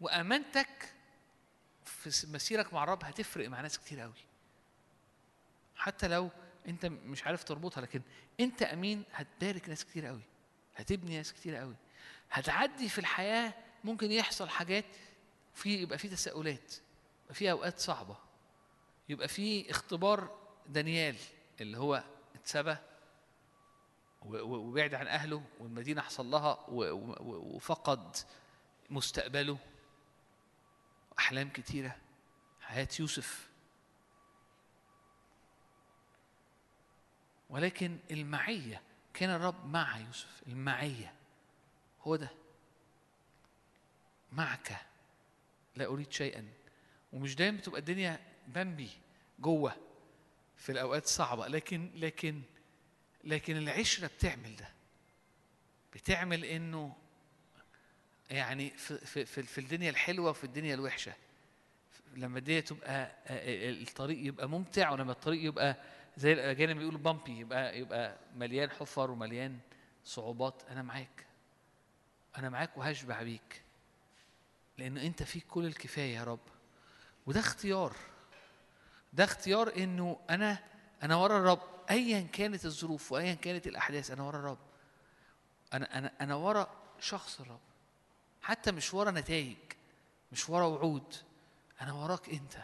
وأمانتك في مسيرك مع الرب هتفرق مع ناس كتير قوي. حتى لو انت مش عارف تربطها لكن انت امين هتبارك ناس كتير قوي هتبني ناس كتير قوي هتعدي في الحياة ممكن يحصل حاجات في يبقى في تساؤلات يبقى في أوقات صعبة يبقى في اختبار دانيال اللي هو اتسبى وبعد عن أهله والمدينة حصل لها وفقد مستقبله أحلام كتيرة حياة يوسف ولكن المعية كان الرب مع يوسف المعية. هو ده. معك. لا أريد شيئا. ومش دايما بتبقى الدنيا بمبي جوه في الأوقات الصعبه لكن لكن لكن العشرة بتعمل ده. بتعمل إنه يعني في في في, الدنيا الحلوة وفي الدنيا الوحشة. لما الدنيا تبقى الطريق يبقى ممتع ولما الطريق يبقى زي الأجانب بيقولوا بامبي يبقى يبقى مليان حفر ومليان صعوبات. أنا معاك. أنا معاك وهشبع بيك. لأن أنت فيك كل الكفاية يا رب. وده اختيار. ده اختيار إنه أنا أنا ورا الرب. ايا كانت الظروف وايا كانت الأحداث أنا ورا الرب. أنا أنا أنا ورا شخص الرب. حتى مش ورا نتائج. مش ورا وعود. أنا وراك أنت.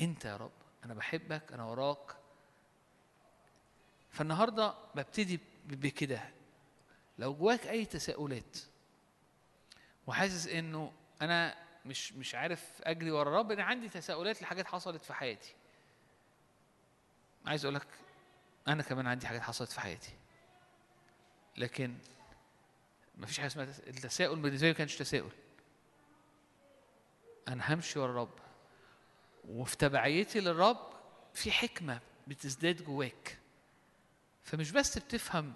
أنت يا رب. أنا بحبك أنا وراك. فالنهاردة ببتدي بكده. لو جواك أي تساؤلات وحاسس إنه أنا مش مش عارف أجري ورا الرب أنا عندي تساؤلات لحاجات حصلت في حياتي. عايز أقول لك أنا كمان عندي حاجات حصلت في حياتي. لكن ما فيش حاجة اسمها تس- التساؤل بالنسبة لي ما كانش تساؤل. أنا همشي ورا الرب. وفي تبعيتي للرب في حكمة بتزداد جواك. فمش بس بتفهم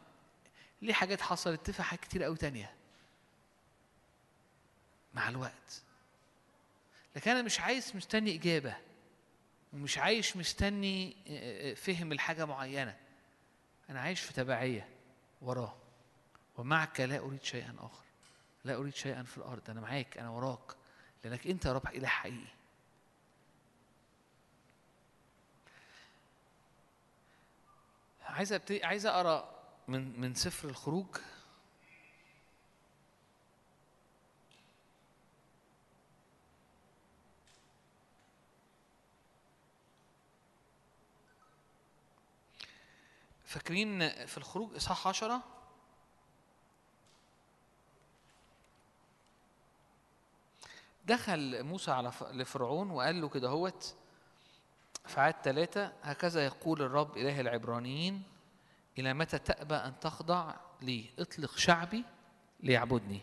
ليه حاجات حصلت تفهم حاجات كتير قوي تانية. مع الوقت. لكن أنا مش عايز مستني إجابة ومش عايش مستني آه، آه، فهم الحاجة معينة. أنا عايش في تبعية وراه. ومعك لا أريد شيئا آخر. لا أريد شيئا في الأرض. أنا معاك أنا وراك. لأنك أنت يا رب إله حقيقي. عايز ابتدي عايز أقرأ من من سفر الخروج. فاكرين في الخروج إصحاح 10 دخل موسى على لفرعون وقال له كده هوت في عاد ثلاثة هكذا يقول الرب إله العبرانيين إلى متى تأبى أن تخضع لي اطلق شعبي ليعبدني؟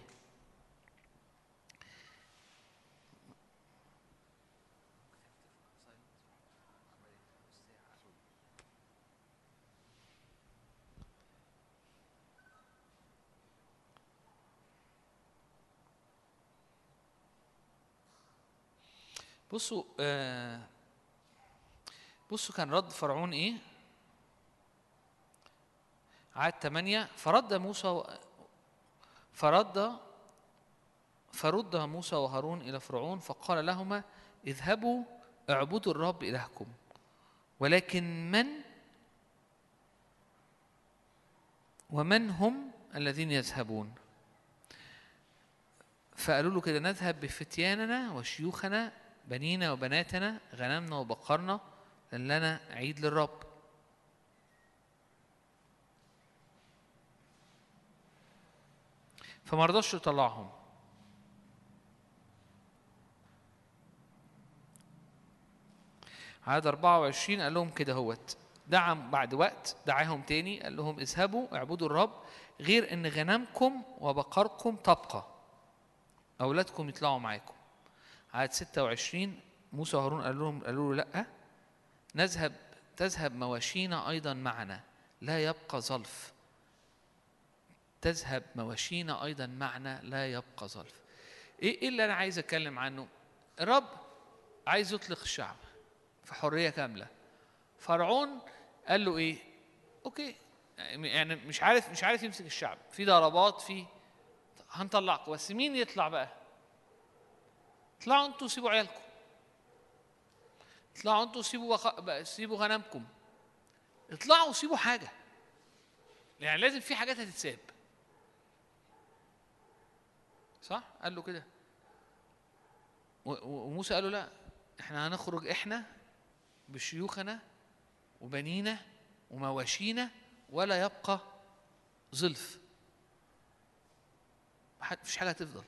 بصوا آه بصوا كان رد فرعون إيه؟ عاد ثمانية فرد موسى. فرد فرد موسى وهارون إلى فرعون فقال لهما اذهبوا اعبدوا الرب إلهكم. ولكن من؟ ومن هم الذين يذهبون؟ فقالوا له كده نذهب بفتياننا وشيوخنا بنينا وبناتنا غنمنا وبقرنا. لأن لنا عيد للرب. فما رضاش يطلعهم. عدد 24 قال لهم كده هوت. دعا بعد وقت دعاهم تاني قال لهم اذهبوا اعبدوا الرب غير إن غنمكم وبقركم تبقى. أولادكم يطلعوا معاكم. عدد 26 موسى وهارون قال لهم قالوا له لأ. نذهب تذهب مواشينا أيضا معنا. لا يبقى ظلف تذهب مواشينا أيضا معنا. لا يبقى ظلف إيه إيه اللي أنا عايز أتكلم عنه؟ الرب عايز يطلق الشعب في حرية كاملة. فرعون قال له إيه؟ أوكي يعني مش عارف مش عارف يمسك الشعب. في ضربات في هنطلعكم بس مين يطلع بقى؟ اطلعوا أنتوا سيبوا عيالكم. اطلعوا أنتوا سيبوا بخ... سيبوا غنمكم. اطلعوا سيبوا حاجة. يعني لازم في حاجات هتتساب. صح؟ قال له كده. وموسى قال له لا إحنا هنخرج إحنا بشيوخنا وبنينا ومواشينا ولا يبقى ظلف مفيش حاجة هتفضل.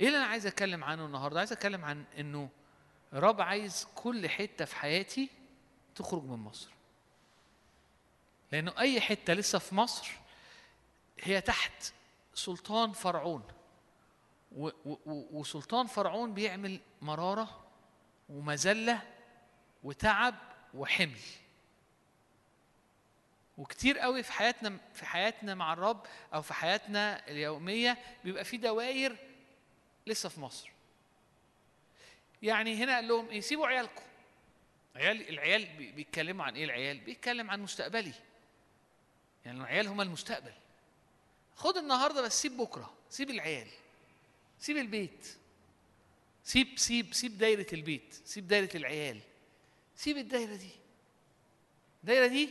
إيه اللي أنا عايز اتكلم عنه النهارده؟ عايز اتكلم عن انه رب عايز كل حتة في حياتي تخرج من مصر. لأنه أي حتة لسه في مصر هي تحت سلطان فرعون. و- و- وسلطان فرعون بيعمل مرارة ومذلة وتعب وحمل. وكتير قوي في حياتنا في حياتنا مع الرب أو في حياتنا اليومية بيبقى في دواير لسه في مصر. يعني هنا قال لهم إيه سيبوا عيالكم. عيال العيال بي- بيتكلموا عن إيه؟ العيال بيتكلم عن مستقبلي. يعني العيال هم المستقبل. خد النهارده بس سيب بكرة سيب العيال سيب البيت سيب سيب سيب دايرة البيت سيب دايرة العيال سيب الدايرة دي. الدايرة دي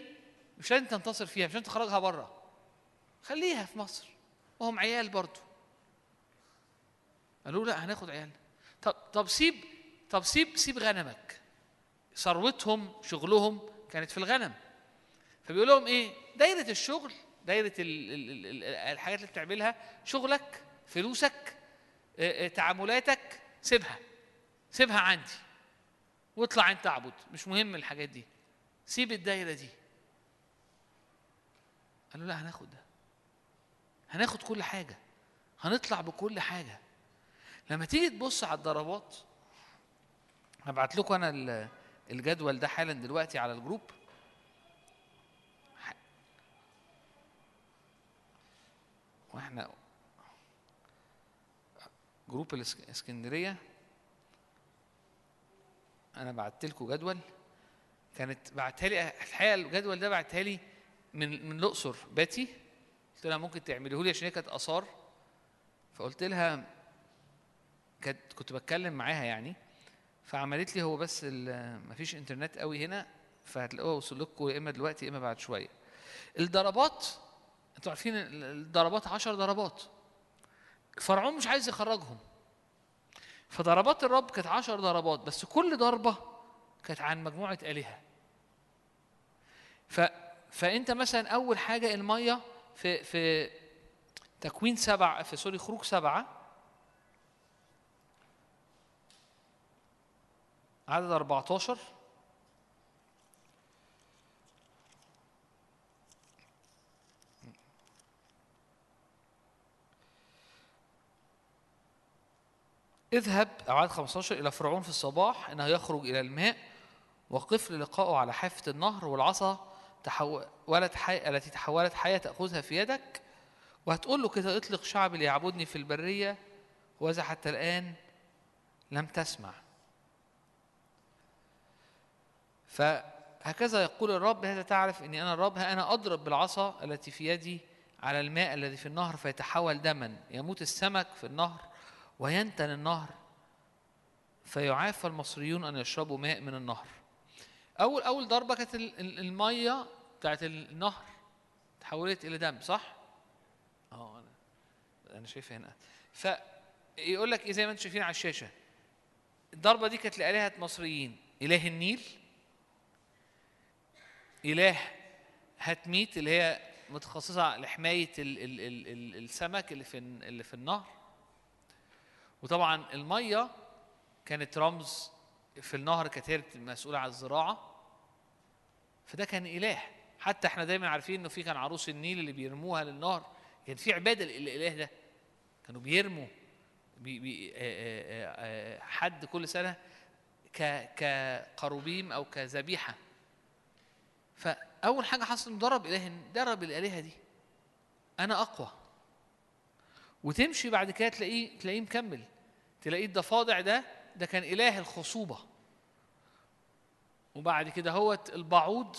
مش لازم تنتصر فيها مش لازم تخرجها بره. خليها في مصر. وهم عيال برضو. قالوا لا هناخد عيالنا. طب طب سيب طب سيب سيب غنمك. ثروتهم شغلهم كانت في الغنم. فبيقول لهم إيه؟ دايرة الشغل دايرة ال ال ال ال الحاجات اللي بتعملها شغلك فلوسك آه، آه، تعاملاتك سيبها. سيبها عندي. واطلع أنت اعبد. مش مهم الحاجات دي. سيب الدايرة دي. قالوا لا هناخد ده. هناخد كل حاجة. هنطلع بكل حاجة. لما تيجي تبص على الضربات هبعت لكم أنا ال- الجدول ده حالا دلوقتي على ال group. وإحنا group الإسك- الاسكندريه أنا بعت لكم جدول. كانت بعتها لي الحقيقة الجدول ده بعتها لي من من الأقصر. باتي. قلت لها ممكن تعمليه لي عشان هي كانت آثار. فقلت لها كنت بتكلم معاها يعني. فعملت لي هو بس مفيش إنترنت قوي هنا فهتلاقوها وصل لكم يا إما دلوقتي يا إما بعد شوية. الضربات أنتوا عارفين ال- الضربات عشر ضربات. فرعون مش عايز يخرجهم. فضربات الرب كانت عشر ضربات بس كل ضربة كانت عن مجموعة آلهة. ف فأنت مثلا أول حاجة المية في في تكوين سبع في سوري خروج سبعة عدد 14 اذهب أعاد 15 إلى فرعون في الصباح إنه يخرج إلى الماء وقف للقائه على حافة النهر والعصا تحولت حي... التي تحولت حية تأخذها في يدك. وهتقول له كده اطلق شعبي ليعبدني في البرية وإذا حتى الآن لم تسمع. فهكذا يقول الرب هذا تعرف إني أنا الرب؟ ها أنا أضرب بالعصا التي في يدي على الماء الذي في النهر فيتحول دما؟ يموت السمك في النهر وينتن النهر فيعافى المصريون أن يشربوا ماء من النهر. أول أول ضربة كانت ال- ال- المية بتاعت النهر تحولت إلى دم صح؟ آه أنا أنا شايفها هنا. فيقول لك إيه زي ما أنتم شايفين على الشاشة؟ الضربة دي كانت لآلهة مصريين إله النيل إله هتميت اللي هي متخصصة لحماية ال ال ال ال السمك اللي في اللي في النهر. وطبعا المية كانت رمز في النهر كانت هي مسؤولة عن الزراعة. فده كان إله. حتى إحنا دايما عارفين إنه في كان عروس النيل اللي بيرموها للنهر. كان في عبادة للإله ده. كانوا بيرموا بي بي حد كل سنة ك كقروبيم أو كذبيحة. فأول حاجة حصل إنه ضرب اله ضرب الآلهة دي. أنا أقوى. وتمشي بعد كده تلاقيه تلاقيه مكمل. تلاقيه الضفادع ده ده كان إله الخصوبة. وبعد كده هو البعوض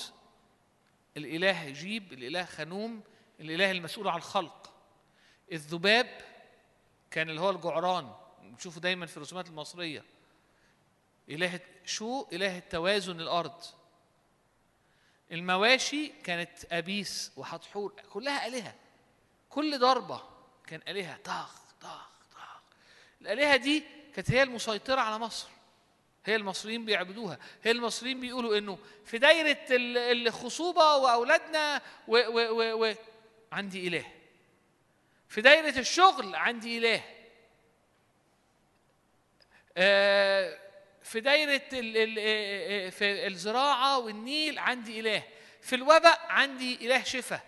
الإله جيب الإله خنوم الإله المسؤول عن الخلق. الذباب كان اللي هو الجعران. بتشوفه دايما في الرسومات المصرية. إله شو إله التوازن الأرض. المواشي كانت أبيس وحتحور كلها آلهة. كل ضربة كان آلهة. طخ طخ طخ الآلهة دي كانت هي المسيطرة على مصر. هي المصريين بيعبدوها. هي المصريين بيقولوا إنه في دايرة ال- الخصوبه وأولادنا و و و و عندي إله. في دايرة الشغل عندي إله. آه، في ال ال آه، آه، في الزراعة والنيل عندي إله. في الوباء عندي إله شفاء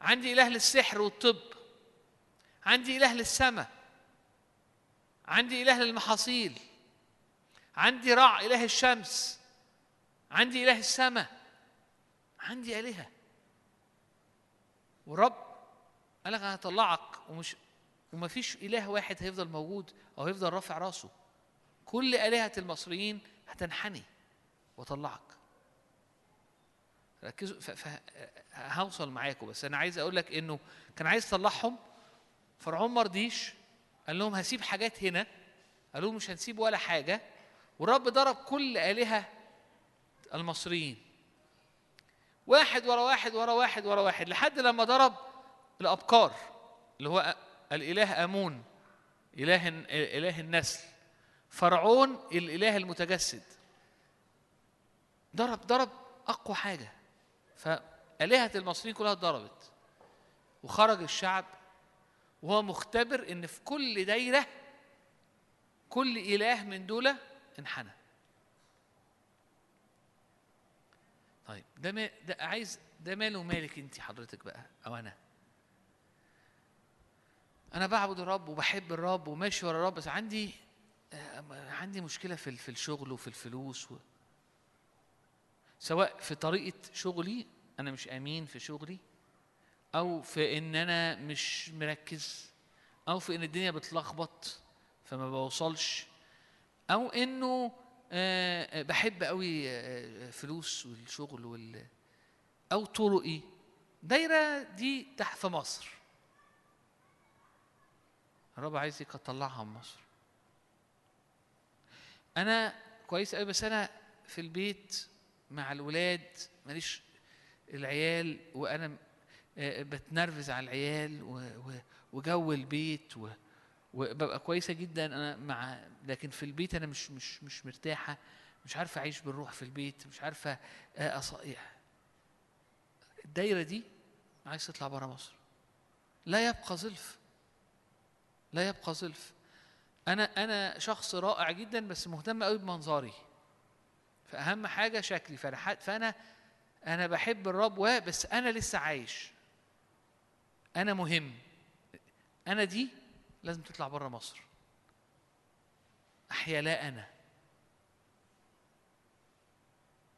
عندي إله للسحر والطب. عندي إله للسماء عندي إله للمحاصيل. عندي رع إله الشمس. عندي إله السماء عندي آلهة. والرب قال لك أنا هطلعك ومش وما فيش إله واحد هيفضل موجود أو هيفضل رافع راسه. كل آلهة المصريين هتنحني وأطلعك. ركزوا. هوصل معاكم بس أنا عايز أقول لك إنه كان عايز يطلعهم فرعون ما رضيش قال لهم هسيب حاجات هنا. قالوا مش هنسيب ولا حاجة. والرب ضرب كل آلهة المصريين. واحد ورا واحد ورا واحد ورا واحد لحد لما ضرب الابكار اللي هو الإله آمون إله إله النسل. فرعون الإله المتجسد. ضرب ضرب أقوى حاجة. فآلهة المصريين كلها اتضربت. وخرج الشعب. وهو مختبر إن في كل دايرة كل إله من دول انحنى. طيب ده ما ده عايز ده ماله مالك انت حضرتك بقى أو أنا؟ أنا بعبد الرب وبحب الرب وماشي ورا الرب. بس عندي عندي مشكلة في في الشغل وفي الفلوس و... سواء في طريقة شغلي أنا مش آمين في شغلي أو في إن أنا مش مركز أو في إن الدنيا بتلخبط فما بوصلش أو إنه آه، آه، بحب قوي آه، فلوس والشغل وال أو طرقي. دايرة دي تحت في مصر. الرب عايزك اطلعها من مصر. أنا كويس قوي بس أنا في البيت مع الولاد ماليش العيال وأنا آه، بتنرفز على العيال وجو البيت وببقى كويسة جدا. أنا مع لكن في البيت أنا مش مش مش مرتاحة مش عارفة أعيش بالروح في البيت مش عارفة آه، أص... الدايرة دي عايز تطلع بره مصر. لا يبقى زلف لا يبقى زلف. أنا أنا شخص رائع جدا بس مهتم قوي بمنظري. فأهم حاجة شكلي. فأنا أنا بحب الرب و- بس أنا لسه عايش. أنا مهم. أنا دي لازم تطلع بره مصر. أحيا لا أنا.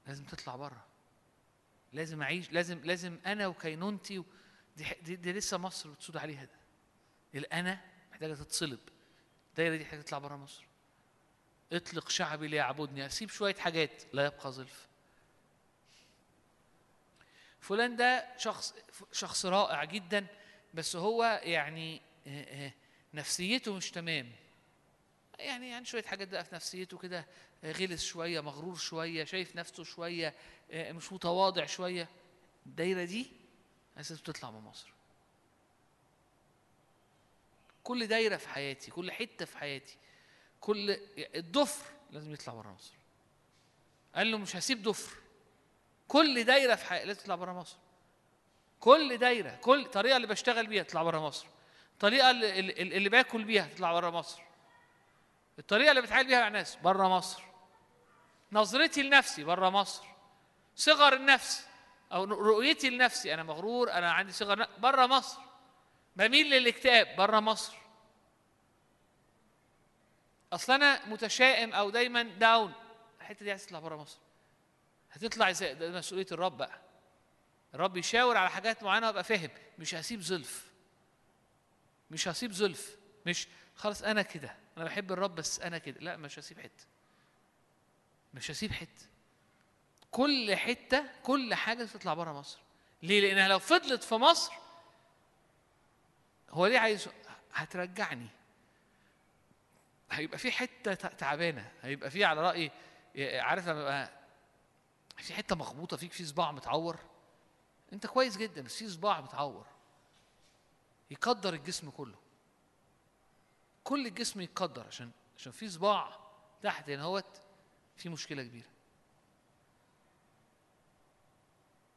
لازم تطلع بره لازم أعيش لازم لازم أنا وكينونتي دي, دي, دي لسه مصر بتسود عليها ده. الأنا محتاجة تتصلب الدايرة دي محتاجه تطلع بره مصر. اطلق شعبي ليعبدني اسيب شوية حاجات لا يبقى زلف. فلان ده شخص شخص رائع جدا بس هو يعني آه، آه، نفسيته مش تمام. يعني يعني شوية حاجات بقى في نفسيته كده آه، غلس شوية مغرور شوية شايف نفسه شوية مش متواضع شوية. الدايرة دي عايزة تطلع من مصر. كل دايرة في حياتي كل حتة في حياتي كل الضفر لازم يطلع بره مصر. قال له مش هسيب ضفر. كل دايرة في حياتي لازم تطلع بره مصر. كل دايرة كل الطريقة اللي بشتغل بيها تطلع بره مصر. الطريقة اللي, اللي, باكل بيها تطلع بره مصر. الطريقة اللي بتعامل بيها مع الناس بره مصر. نظرتي لنفسي بره مصر. صغر النفس أو رؤيتي لنفسي أنا مغرور أنا عندي صغر بره مصر. بميل للاكتئاب بره مصر. أصل أنا متشائم أو دايما داون الحتة دي عايز تطلع بره مصر. هتطلع إزاي؟ ده مسؤولية الرب بقى. الرب يشاور على حاجات معينة وأبقى فاهم. مش هسيب زلف. مش هسيب زلف. مش خلاص أنا كده. أنا بحب الرب بس أنا كده. لا مش هسيب حتة. مش هسيب حتة. كل حتة كل حاجة تطلع بره مصر. ليه؟ لأنها لو فضلت في مصر هو ليه عايز هترجعني؟ هيبقى في حتة تعبانة هيبقى في على رأي عارف لما يبقى في حتة مخبوطة فيك في صباع متعور. انت كويس جدا بس في صباع متعور. يقدر الجسم كله. كل الجسم يتقدر عشان عشان في صباع تحت هنا هوت في مشكلة كبيرة.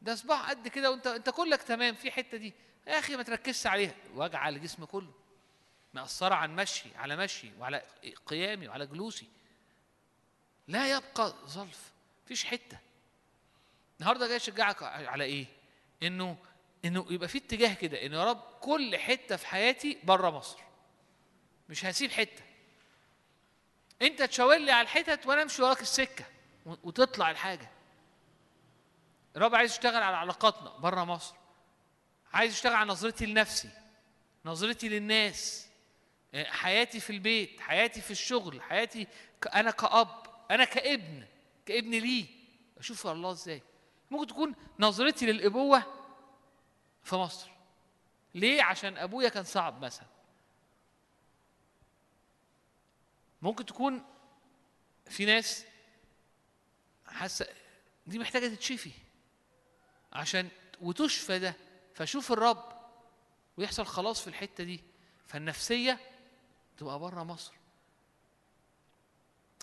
ده صباع قد كده وانت انت كلك تمام في حتة دي. يا أخي ما تركزش عليها. وجع الجسم كله. مأثرة عن مشي على مشي وعلى قيامي وعلى جلوسي. لا يبقى ظلف. مفيش حتة. النهارده جاي اشجعك على إيه؟ إنه إنه يبقى في اتجاه كده. انه يا رب كل حتة في حياتي بره مصر. مش هسيب حتة. أنت تشاور لي على الحتت وأنا أمشي وراك السكة و- وتطلع الحاجة. الرب عايز يشتغل على علاقاتنا بره مصر. عايز يشتغل على نظرتي لنفسي نظرتي للناس آه، حياتي في البيت حياتي في الشغل حياتي أنا كأب أنا كابن كابن ليه؟ أشوف الله إزاي؟ ممكن تكون نظرتي للأبوة في مصر. ليه؟ عشان أبويا كان صعب مثلا. ممكن تكون في ناس حاسة دي محتاجة تتشفي عشان وتشفى ده. فشوف الرب ويحصل خلاص في الحتة دي فالنفسية تبقى بره مصر.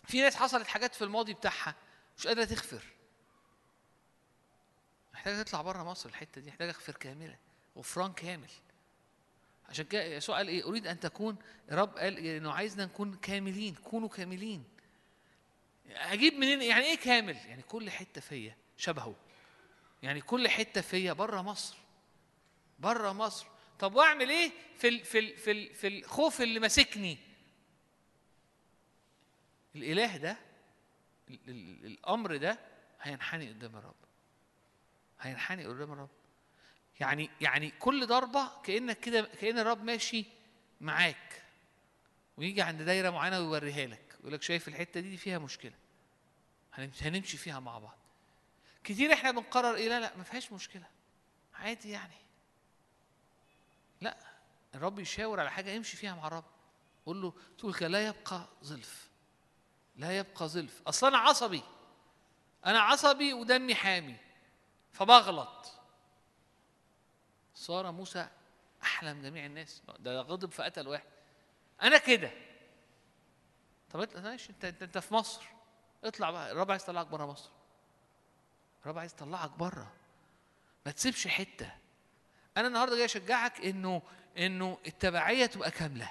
في ناس حصلت حاجات في الماضي بتاعها مش قادرة تغفر. محتاجة تطلع بره مصر الحتة دي محتاجة أغفر كاملة غفران كامل. عشان كده يسوع قال إيه؟ أريد أن تكون الرب قال إنه عايزنا نكون كاملين كونوا كاملين. أجيب منين؟ يعني إيه كامل؟ يعني كل حتة فيا شبهه. يعني كل حتة فيا بره مصر. بره مصر. طب واعمل إيه في ال في ال في ال في الخوف اللي ماسكني؟ الإله ده ال ال الأمر ده هينحني قدام الرب. هينحني قدام الرب. يعني يعني كل ضربة كأنك كده كأن الرب ماشي معاك ويجي عند دايرة معينة ويوريها لك. يقول لك شايف الحتة دي, فيها مشكلة. هنمشي فيها مع بعض. كتير إحنا بنقرر إيه؟ لا لا ما فيهاش مشكلة. عادي يعني. لا الرب يشاور على حاجة امشي فيها مع الرب. قول له تقول لا يبقى ظلف. لا يبقى ظلف. أصل أنا عصبي. أنا عصبي ودمي حامي. فبغلط. صار موسى احلم جميع الناس. ده غضب فقتل واحد. أنا كده. طب ماشي أنت, أنت في مصر. اطلع بقى. الرب عايز يطلعك بره مصر. الرب عايز يطلعك بره ما تسيبش حتة. أنا النهارده جاي أشجعك إنه إنه التبعية تبقى كاملة.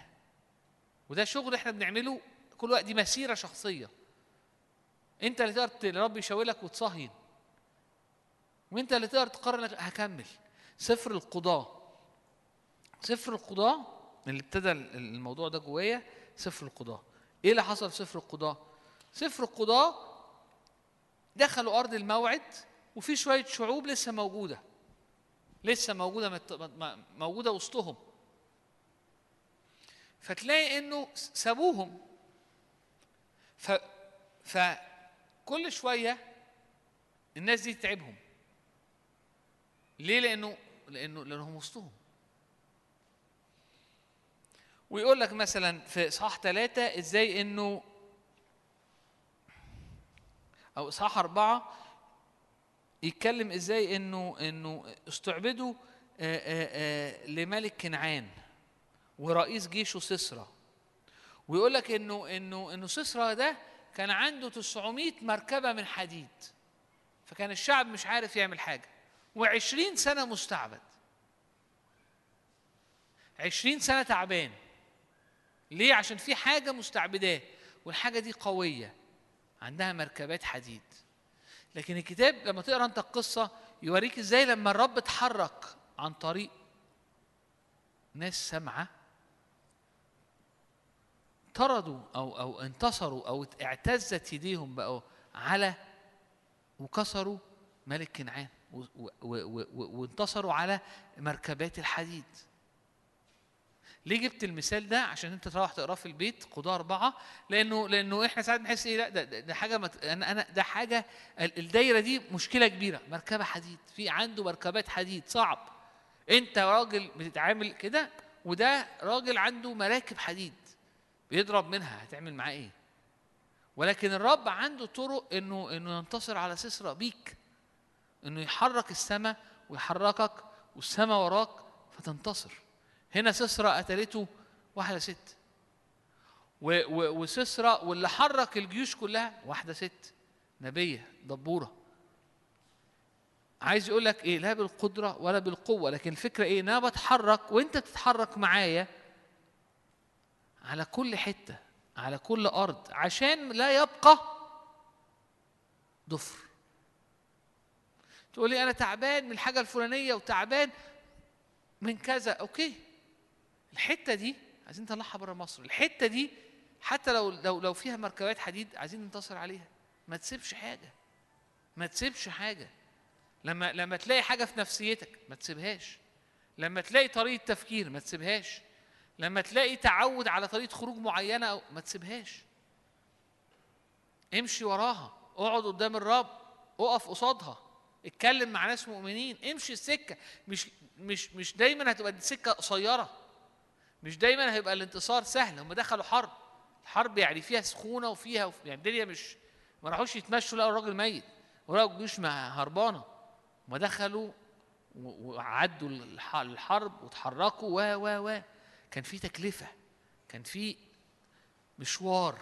وده شغل إحنا بنعمله كل وقت دي مسيرة شخصية. أنت اللي تقدر الرب يشاور لك وتصهين. وأنت اللي تقدر تقرر إنك هكمل. سفر القضاه سفر القضاه اللي ابتدى الموضوع ده جوايا سفر القضاه إيه اللي حصل في سفر القضاه سفر القضاه دخلوا أرض الموعد وفي شوية شعوب لسه موجودة. لسه موجودة مت- موجودة وسطهم. فتلاقي إنه سابوهم. ف فكل شوية الناس دي تتعبهم. ليه؟ لأنه لأنه لأنهم وسطهم. ويقول لك مثلا في إصحاح ثلاثة إزاي انه أو إصحاح أربعة يتكلم إزاي إنه إنه استعبدوا آه، آه، آه، لملك كنعان ورئيس جيشه سسرى ويقول لك إنه إنه إنه سسرى ده كان عنده 900 مركبة من حديد. فكان الشعب مش عارف يعمل حاجة. وعشرين سنة مستعبد. عشرين سنة تعبان. ليه؟ عشان في حاجة مستعبداه. والحاجة دي قوية. عندها مركبات حديد. لكن الكتاب لما تقرأ أنت القصة يوريك إزاي لما الرب اتحرك عن طريق ناس سامعه طردوا أو أو انتصروا أو اعتزت يديهم بقوا على وكسروا ملك كنعان وانتصروا على مركبات الحديد. ليه جبت المثال ده؟ عشان انت تروح تقراه في البيت قضاء أربعة لأنه لأنه إحنا ساعات بنحس إيه؟ لأ ده, ده, ده حاجة مت... أنا أنا ده حاجة ال- الدايرة دي مشكلة كبيرة. مركبة حديد في عنده مركبات حديد صعب. أنت راجل بتتعامل كده وده راجل عنده مراكب حديد بيضرب منها هتعمل معاه إيه؟ ولكن الرب عنده طرق إنه إنه ينتصر على سسرى بيك إنه يحرك السماء ويحركك والسماء وراك فتنتصر. هنا سسرى قتلته واحدة ست. و- و- وسسرى واللي حرك الجيوش كلها واحدة ست. نبية دبورة. عايز يقول لك إيه؟ لا بالقدرة ولا بالقوة. لكن الفكرة إيه؟ ان أنا بتحرك وإنت بتتحرك معايا على كل حتة على كل أرض عشان لا يبقى ضفر. تقول لي أنا تعبان من الحاجة الفلانية وتعبان من كذا. أوكي. الحتة دي عايزين نطلعها بره مصر. الحتة دي حتى لو لو لو فيها مركبات حديد عايزين ننتصر عليها. ما تسيبش حاجة. ما تسيبش حاجة. لما لما تلاقي حاجة في نفسيتك ما تسيبهاش. لما تلاقي طريقة تفكير ما تسيبهاش. لما تلاقي تعود على طريقة خروج معينة أو ما تسيبهاش. امشي وراها. اقعد قدام الرب. اقف قصادها. اتكلم مع ناس مؤمنين. امشي السكة. مش مش مش دايما هتبقى دي سكه قصيرة. مش دايما هيبقى الانتصار سهل هم دخلوا حرب الحرب يعني فيها سخونة وفيها وفي يعني الدنيا مش ما راحوش يتمشوا لقوا الراجل ميت ولقوا الجيوش هربانة ما دخلوا وعدوا الح- الحرب وتحركوا و و و كان في تكلفة كان في مشوار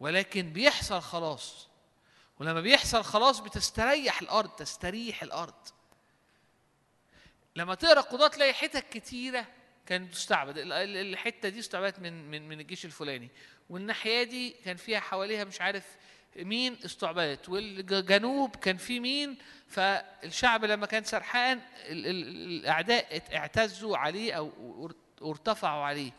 ولكن بيحصل خلاص ولما بيحصل خلاص بتستريح الأرض تستريح الأرض. لما تقرأ قضاة تلاقي حتت كتيرة كانت تستعبد ال- ال- الحتة دي استعبدت من من من الجيش الفلاني. والناحية دي كان فيها حواليها مش عارف مين استعبدت. والجنوب كان في مين. فالشعب لما كان سرحان ال- ال- الأعداء اعتزوا عليه أو ار- ارتفعوا عليه.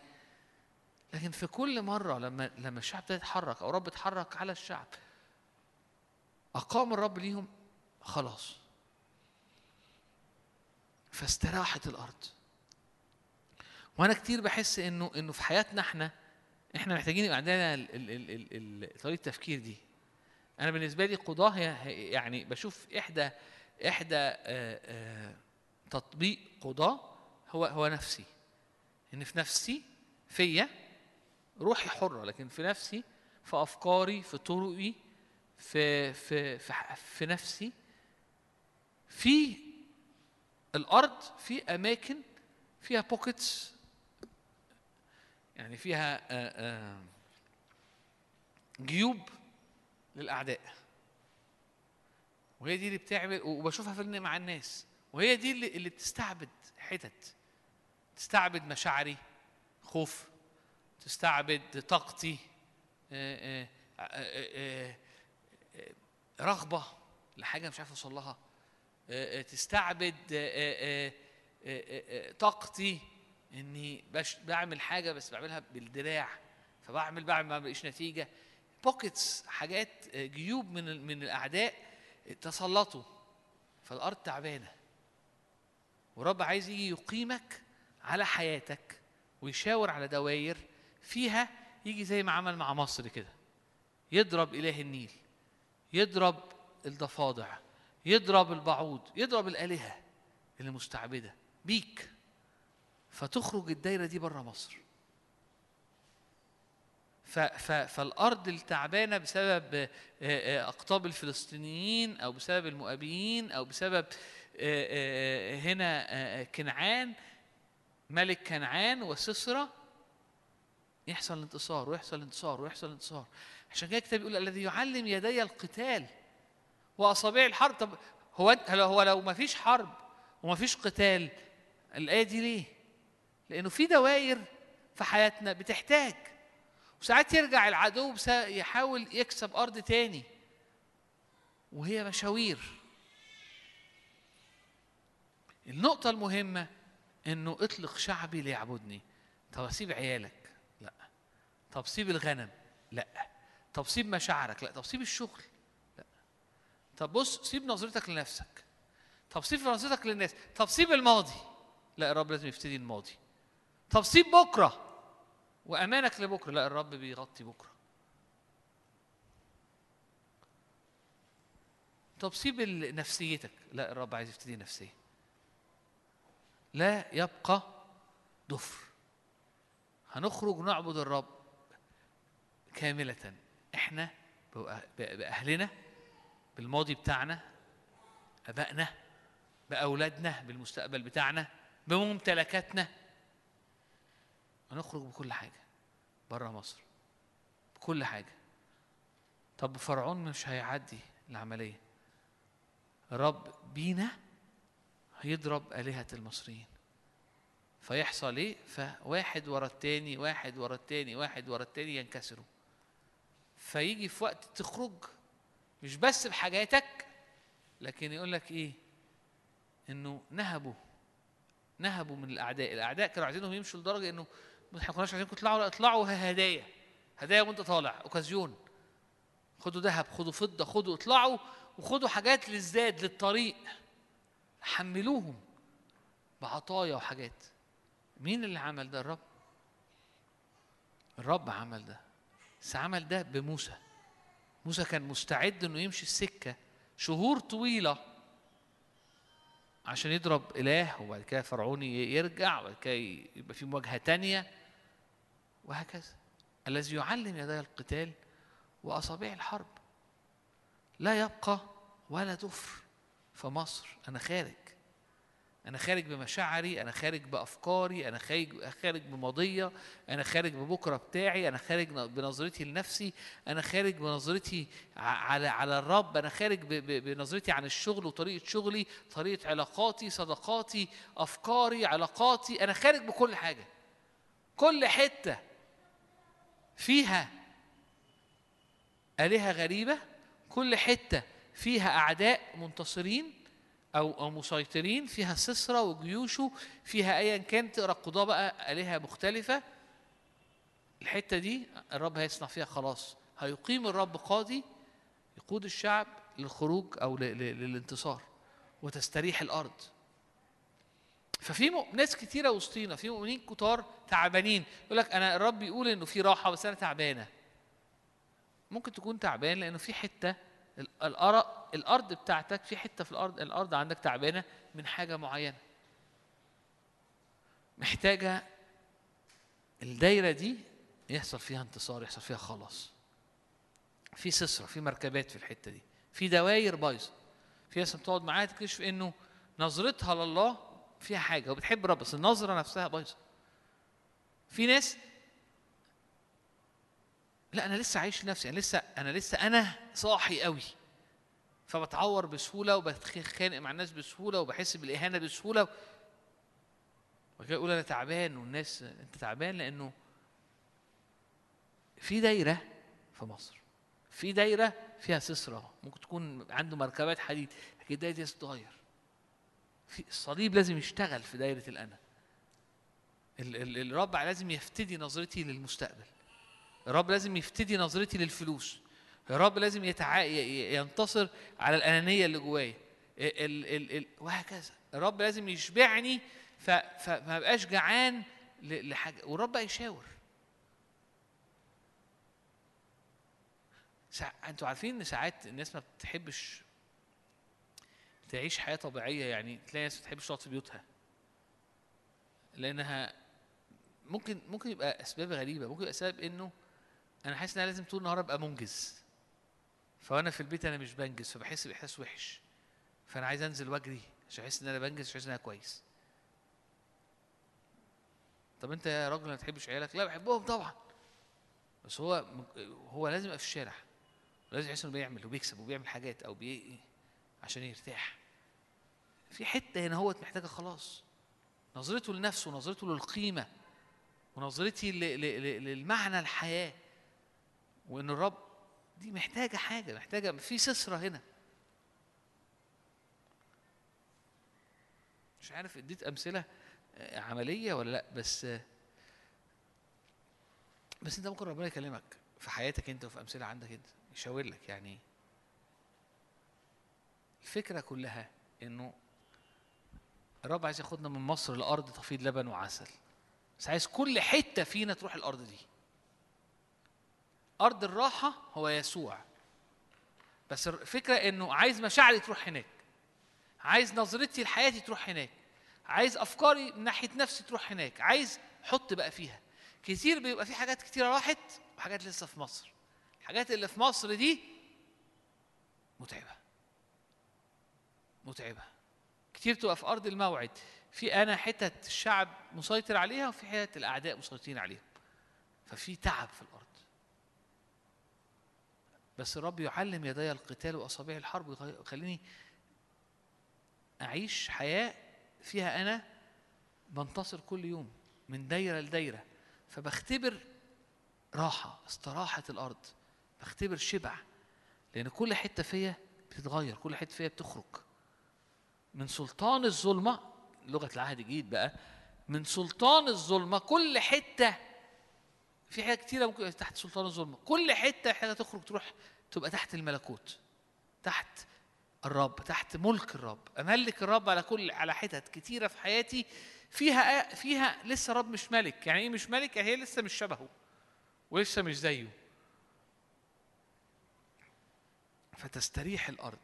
لكن في كل مرة لما لما الشعب ده يتحرك أو رب اتحرك على الشعب أقام الرب ليهم خلاص. فاستراحت الأرض. وأنا كتير بحس إنه إنه في حياتنا إحنا إحنا محتاجين يبقى عندنا طريقة التفكير دي. أنا بالنسبة لي قضاة يعني بشوف إحدى إحدى آه، آه، تطبيق قضاة هو هو نفسي. إن في نفسي فيا روحي حرة لكن في نفسي في أفكاري في طرقي في في في, في نفسي في الأرض في أماكن فيها بوكيتس يعني فيها آه، آه، جيوب للاعداء وهي دي اللي بتعمل وبشوفها في مع الناس وهي دي اللي, اللي بتستعبد حتت تستعبد مشاعري خوف تستعبد طاقتي آه، آه، آه، آه، آه، رغبه لحاجه مش عارف اوصل لها آه، آه، تستعبد آه، آه، آه، آه، آه، طاقتي إني بش بعمل حاجة بس بعملها بالدراع فبعمل بعمل ما بلاقيش نتيجة. pockets حاجات آه، جيوب من من الأعداء تسلطوا فالأرض تعبانة. ورب عايز يجي يقيمك على حياتك ويشاور على دواير فيها يجي زي ما عمل مع مصر كده. يضرب إله النيل يضرب الضفادع يضرب البعوض يضرب الآلهة اللي مستعبدة. بيك. فتخرج الدايرة دي بره مصر. فالأرض التعبانة بسبب آه، آه، أقطاب الفلسطينيين أو بسبب المؤابيين أو بسبب آه، هنا كنعان ملك كنعان وسسرى يحصل الانتصار ويحصل الانتصار ويحصل الانتصار عشان كده الكتاب يقول الذي يعلم يدي القتال وأصابع الحرب. طب هو هو لو ما فيش حرب وما فيش قتال الآية دي ليه؟ لأنه في دوائر في حياتنا بتحتاج. وساعات يرجع العدو يحاول يكسب أرض تاني. وهي مشاوير. النقطة المهمة إنه اطلق شعبي ليعبدني. طب اسيب عيالك. لا. طب سيب الغنم. لا. طب سيب مشاعرك. لا. طب سيب الشغل. لا. طب بص سيب نظرتك لنفسك. طب سيب نظرتك للناس. طب سيب الماضي. لا الرب لازم يفتدي الماضي. طب سيب بكرة. وأمانك لبكرة. لا الرب بيغطي بكرة. طب سيب نفسيتك. لا الرب عايز يفتدي نفسية. لا يبقى ضفر. هنخرج نعبد الرب كاملة. إحنا بأ- بأهلنا بالماضي بتاعنا أبائنا بأولادنا بالمستقبل بتاعنا بممتلكاتنا. هنخرج بكل حاجة بره مصر بكل حاجة. طب فرعون مش هيعدي العملية. الرب بينا هيضرب آلهة المصريين. فيحصل إيه؟ فواحد ورا التاني واحد ورا التاني واحد ورا التاني ينكسروا. فيجي في وقت تخرج مش بس بحاجاتك لكن يقول لك إيه؟ إنه نهبوا نهبوا من الأعداء. الأعداء كانوا عايزينهم يمشوا لدرجة إنه ما كناش عايزينكم تطلعوا لا اطلعوا هدايا. هدايا وانت طالع أوكازيون. خدوا ذهب خدوا فضة خدوا اطلعوا وخدوا حاجات للزاد للطريق. حملوهم بعطايا وحاجات. مين اللي عمل ده؟ الرب. الرب عمل ده. بس عمل ده بموسى. موسى كان مستعد إنه يمشي السكة شهور طويلة عشان يضرب إله وبعد كده فرعون يرجع وبعد كده يبقى في مواجهة تانية. وهكذا. الذي يعلم يدي القتال واصابع الحرب. لا يبقى ولا تفر فمصر أنا خارج. أنا خارج بمشاعري أنا خارج بأفكاري أنا خارج خارج بماضية أنا خارج ببكرة بتاعي أنا خارج بنظرتي لنفسي أنا خارج بنظرتي على على الرب أنا خارج بنظرتي عن الشغل وطريقة شغلي طريقة علاقاتي صداقاتي أفكاري علاقاتي. أنا خارج بكل حاجة. كل حتة فيها آلهة غريبة كل حتة فيها أعداء منتصرين أو أو مسيطرين فيها سسرى وجيوشه فيها ايا كان تقرأ القضاه بقى آلهة مختلفة. الحتة دي الرب هيصنع فيها خلاص. هيقيم الرب قاضي يقود الشعب للخروج أو للانتصار وتستريح الأرض. ففي ناس كتيرة وسطينا في مؤمنين كتار تعبانين. يقول لك أنا الرب بيقول إنه في راحة بس أنا تعبانة. ممكن تكون تعبان لأنه في حتة الأرض بتاعتك في حتة في الأرض الأرض عندك تعبانة من حاجة معينة. محتاجة الدايرة دي يحصل فيها انتصار يحصل فيها خلاص. في سسرة في مركبات في الحتة دي. في دواير بايظة. في ناس بتقعد معاها تكتشف إنه نظرتها لله فيها حاجة وبتحب رب بس النظرة نفسها بايظة. في ناس لا أنا لسه عايش لنفسي أنا لسه أنا لسه أنا صاحي قوي فبتعور بسهولة وبتخانق مع الناس بسهولة وبحس بالإهانة بسهولة. وكده يقول أنا تعبان والناس أنت تعبان لأنه في دايرة في مصر في دايرة فيها سسرة ممكن تكون عنده مركبات حديد لكن الدايرة دي تتغير في الصليب لازم يشتغل في دايرة الانا الرب لازم يفتدي نظرتي للمستقبل. الرب لازم يفتدي نظرتي للفلوس. الرب لازم يتع... ينتصر على الأنانية اللي جوايا. ال... ال... ال... وهكذا. الرب لازم يشبعني ف... فما بقاش جعان ل... لحاجة. والرب يشاور سا... أنتوا عارفين إن ساعات الناس ما بتحبش تعيش حياة طبيعية يعني تلاقي ناس ما بتحبش تقعد في بيوتها. لأنها ممكن ممكن يبقى أسباب غريبة. ممكن يبقى سبب إنه أنا حاسس إن أنا لازم طول النهار أبقى منجز. فأنا في البيت أنا مش بنجز فبحس بإحساس وحش. فأنا عايز أنزل وأجري عشان أحس إن أنا بنجز عشان أحس إن أنا كويس. طب أنت يا راجل ما تحبش عيالك؟ لا بحبهم طبعا. بس هو هو لازم يبقى في الشارع. لازم يحس إنه بيعمل وبيكسب وبيعمل حاجات أو بي عشان يرتاح. في حتة هنا هو محتاجة خلاص. نظرته لنفسه ونظرته للقيمة ونظرتي للمعنى الحياة وإن الرب دي محتاجة حاجة محتاجة في سسرة هنا. مش عارف اديت أمثلة عملية ولا لأ بس بس انت ممكن ربنا يكلمك في حياتك انت وفي أمثلة عندك انت يشاور لك يعني. الفكرة كلها إنه الرب عايز ياخدنا من مصر لأرض تفيض لبن وعسل. بس عايز كل حتة فينا تروح الأرض دي. أرض الراحة هو يسوع. بس الفكرة إنه عايز مشاعري تروح هناك. عايز نظرتي لحياتي تروح هناك. عايز أفكاري من ناحية نفسي تروح هناك. عايز حط بقى فيها. كتير بيبقى في حاجات كتيرة راحت وحاجات لسه في مصر. الحاجات اللي في مصر دي متعبة. متعبة. كتير تبقى في أرض الموعد. في أنا حتت الشعب مسيطر عليها وفي حتت الأعداء مسيطرين عليها ففي تعب في الأرض. بس الرب يعلم يدي القتال واصابع الحرب ويخليني أعيش حياة فيها أنا بنتصر كل يوم من دايرة لدايرة. فبختبر راحة استراحة الأرض. بختبر شبع. لأن كل حتة فيا بتتغير كل حتة فيا بتخرج. من سلطان الظلمة لغة العهد الجديد بقى من سلطان الظلمة كل حتة في حاجات كتيرة ممكن تحت سلطان الظلمة كل حتة حاجة تخرج تروح تبقى تحت الملكوت تحت الرب تحت ملك الرب أملك الرب على كل على حتت كتيرة في حياتي فيها فيها لسه رب مش ملك يعني إيه مش ملك؟ يعني هي لسه مش شبهه ولسه مش زيه. فتستريح الأرض.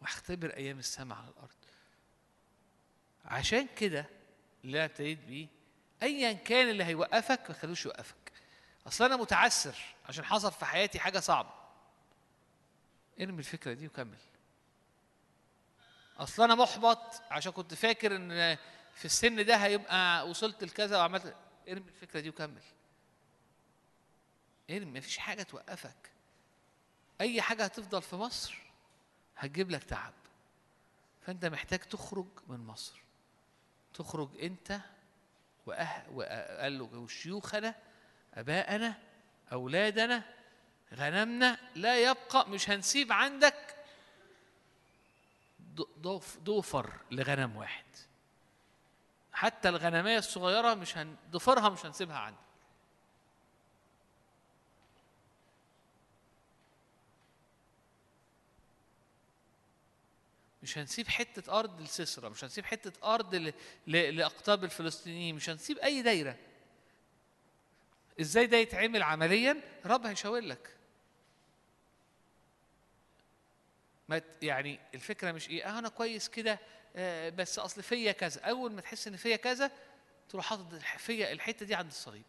واختبر أيام السماء على الأرض. عشان كده اللي أنا ابتديت بيه ايا كان اللي هيوقفك ما تخلوش يوقفك. أصل أنا متعسر عشان حصل في حياتي حاجة صعبة. ارمي الفكرة دي وكمل. أصل أنا محبط عشان كنت فاكر إن في السن ده هيبقى وصلت لكذا وعملت ارمي الفكرة دي وكمل. ارمي مفيش حاجة توقفك. أي حاجة هتفضل في مصر هتجيب لك تعب. فأنت محتاج تخرج من مصر. تخرج أنت وأه وقال له وشيوخنا أباءنا أولادنا غنمنا لا يبقى مش هنسيب عندك ضوفر لغنم واحد. حتى الغنمية الصغيرة مش هن ضفرها مش هنسيبها عندك. مش هنسيب حتة أرض لسسرة مش هنسيب حتة أرض. لأقطاب الفلسطينيين مش هنسيب أي دايرة. إزاي ده يتعمل عمليا؟ رب هيشاور لك. ما يعني الفكرة مش إيه؟ آه أنا كويس كده آه بس أصل فيا كذا. أول ما تحس إن فيا كذا تروح حاطط فيا الحتة دي عند الصليب.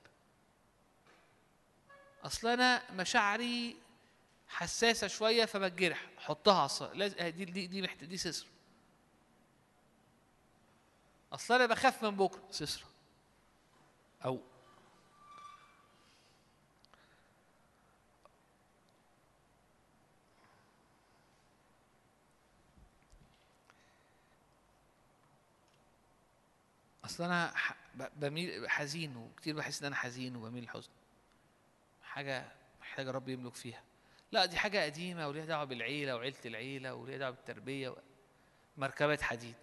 أصل أنا مشاعري حساسة شوية فبتجرح حطها على آه دي دي دي محت... دي سسره أصل أنا بخاف من بكرة. سسره أو. أصل أنا بميل حزين وكتير بحس إن أنا حزين وبميل للحزن. حاجة محتاجة رب يملك فيها. لا دي حاجة قديمة وليها دعوة بالعيلة وعيلة العيلة وليها دعوة بالتربية و... مركبات حديد.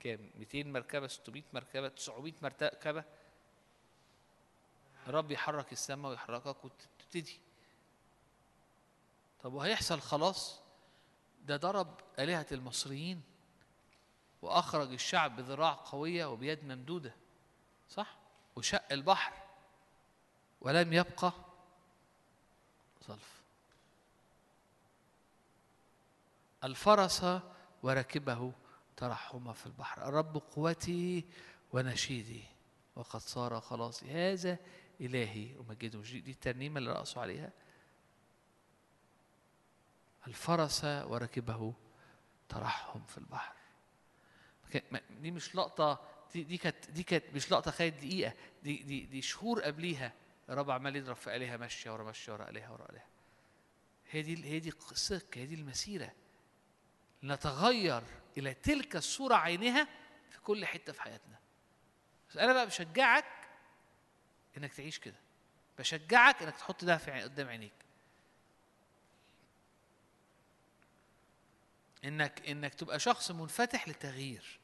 كام؟ 200 مركبة 600 مركبة 900 مركبة. الرب يحرك السماء ويحركك وتبتدي. طب وهيحصل خلاص؟ ده ضرب آلهة المصريين وأخرج الشعب بذراع قوية وبيد ممدودة صح؟ وشق البحر ولم يبقى ظلف الفرس وركبه ترحما في البحر. الرب قوتي ونشيدي وقد صار خلاصي. هذا إلهي ومجده مش دي الترنيمة اللي رقصوا عليها. الفرس وركبه ترحم في البحر. دي مش لقطة دي دي كانت دي كانت مش لقطة خدت دقيقة. دي دي دي شهور قبليها الرب عمال يضرب في آلهة ماشية ورا ماشية ورا آلهة ورا آلهة. هي دي هي دي السكة هي دي المسيرة. نتغير إلى تلك الصورة عينها في كل حتة في حياتنا. بس أنا بقى بشجعك إنك تعيش كده. بشجعك إنك تحط ده في قدام عينيك. إنك إنك تبقى شخص منفتح للتغيير.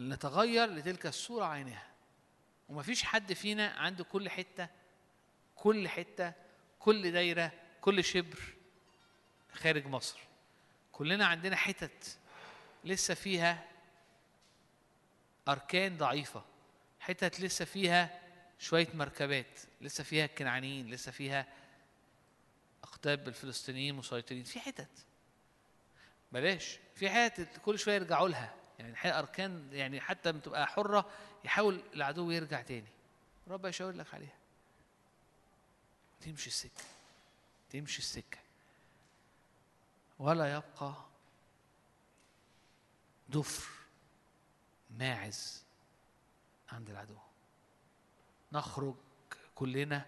نتغير لتلك الصورة عينها. ومفيش حد فينا عنده كل حتة كل حتة كل دايرة كل شبر خارج مصر. كلنا عندنا حتت لسه فيها أركان ضعيفة حتت لسه فيها شوية مركبات لسه فيها الكنعانيين لسه فيها أقطاب الفلسطينيين مسيطرين. في حتت. بلاش. في حتت كل شوية يرجعوا لها. يعني أركان يعني حتى لما تبقى حرة يحاول العدو يرجع تاني. رب يشاور لك عليها. تمشي السكة. تمشي السكة. ولا يبقى ضفر ماعز عند العدو. نخرج كلنا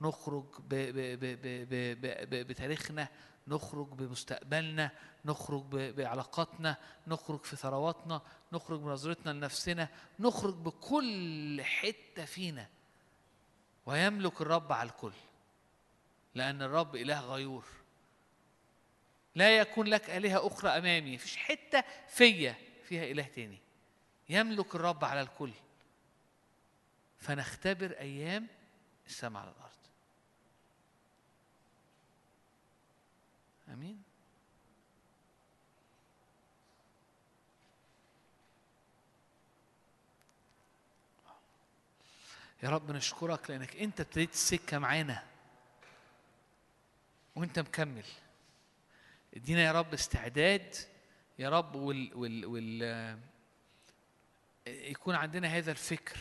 نخرج بـ بـ بـ بـ بـ بـ بـ بتاريخنا نخرج بمستقبلنا نخرج بعلاقاتنا نخرج في ثرواتنا نخرج بنظرتنا لنفسنا نخرج بكل حتة فينا. ويملك الرب على الكل لأن الرب إله غيور. لا يكون لك آلهة أخرى أمامي. مفيش حتة فيا فيها إله تاني. يملك الرب على الكل. فنختبر أيام السماء على الأرض. آمين. يا رب نشكرك لأنك أنت ابتديت السكه معانا. وأنت مكمل. ادينا يا رب استعداد يا رب وال وال وال يكون عندنا هذا الفكر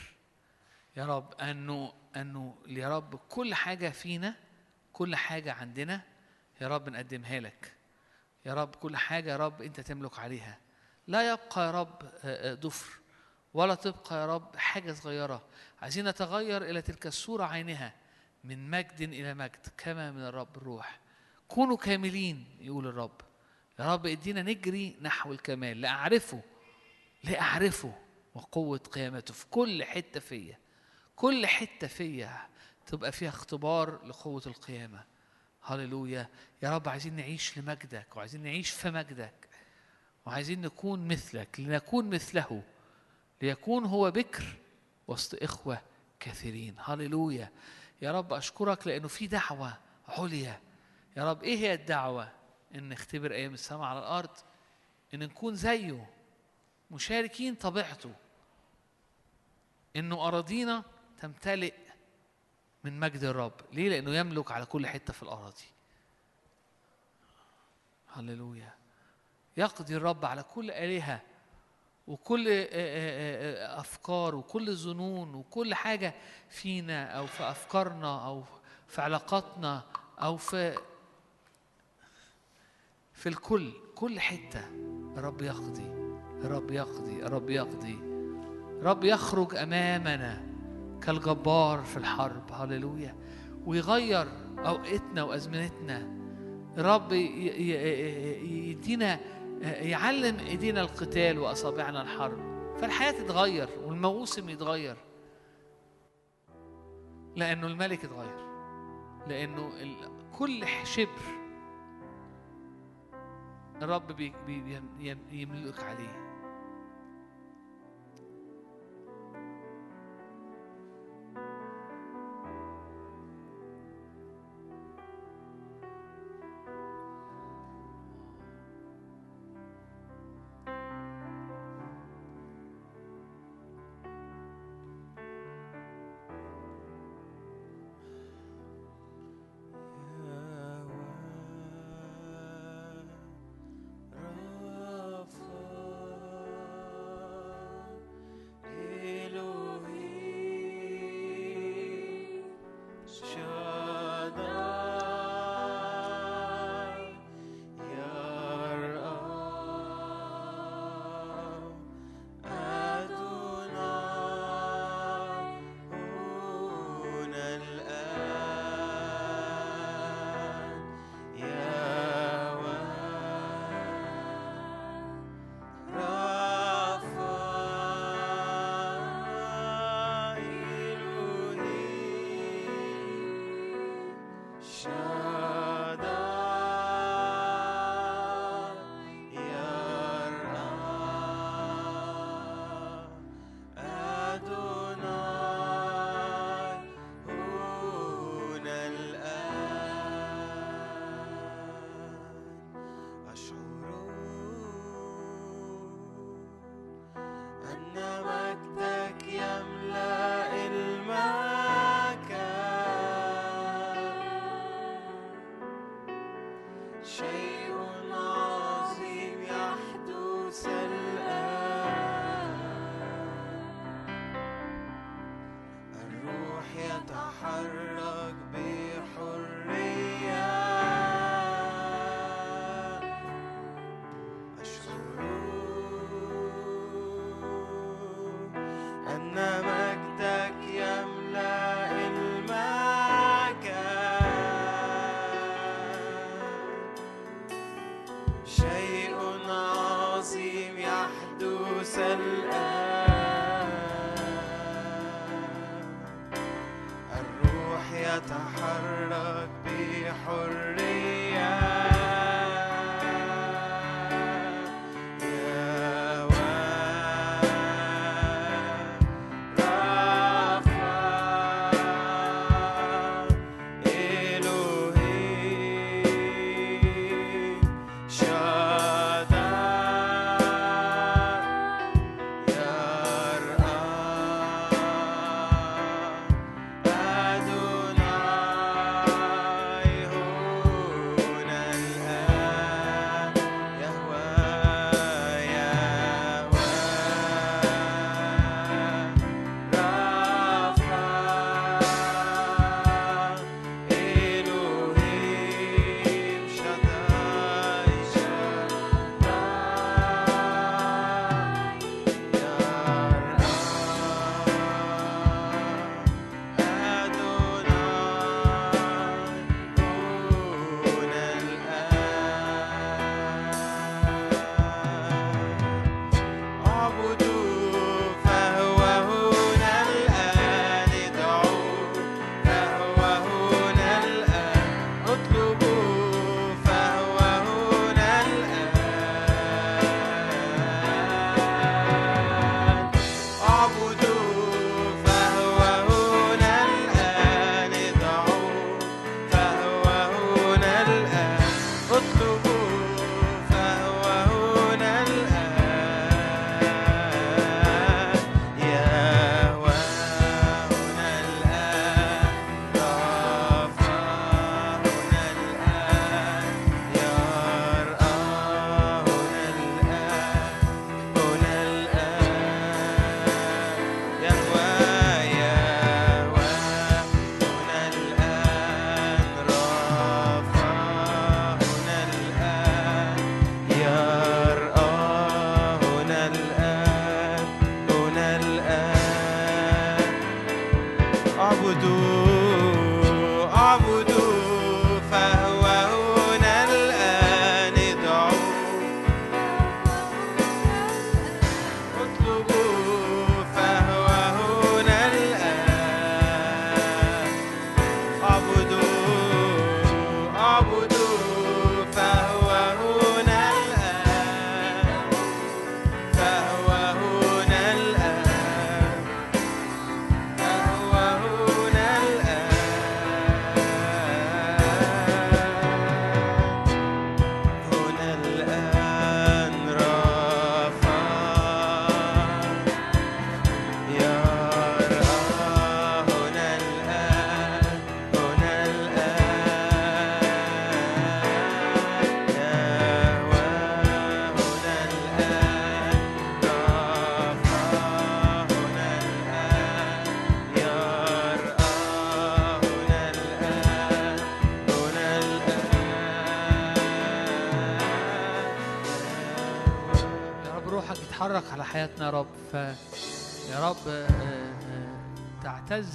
يا رب أنه أنه يا رب كل حاجة فينا كل حاجة عندنا يا رب نقدمها لك. يا رب كل حاجة يا رب أنت تملك عليها. لا يبقى يا رب آه، آه، ضفر ولا تبقى يا رب حاجة صغيرة. عايزين نتغير إلى تلك الصورة عينها من مجد إلى مجد كما من الرب الروح كونوا كاملين يقول الرب. يا رب ادينا نجري نحو الكمال لأعرفه لأعرفه وقوة قيامته في كل حتة فيا كل حتة فيا تبقى فيها اختبار لقوة القيامة. هللويا. يا رب عايزين نعيش لمجدك وعايزين نعيش في مجدك وعايزين نكون مثلك لنكون مثله ليكون هو بكر وسط إخوة كثيرين. هللويا. يا رب أشكرك لأنه في دعوة عليا. يا رب إيه هي الدعوة؟ إن نختبر أيام السماء على الأرض إن نكون زيه مشاركين طبيعته. إنه أراضينا تمتلئ من مجد الرب. ليه؟ لأنه يملك على كل حتة في الأراضي. هللويا. يقضي الرب على كل آلهة وكل أفكار وكل ظنون وكل حاجة فينا أو في أفكارنا أو في علاقاتنا أو في في الكل كل حتة. الرب يقضي الرب يقضي الرب يقضي. الرب يخرج أمامنا كالجبار في الحرب. هللويا. ويغير أوقاتنا وأزمنتنا. ي- يدينا يعلم إيدينا القتال وأصابعنا الحرب. فالحياة تتغير والموسم يتغير. لأنه الملك اتغير. لأنه كل شبر الرب بيملك عليه.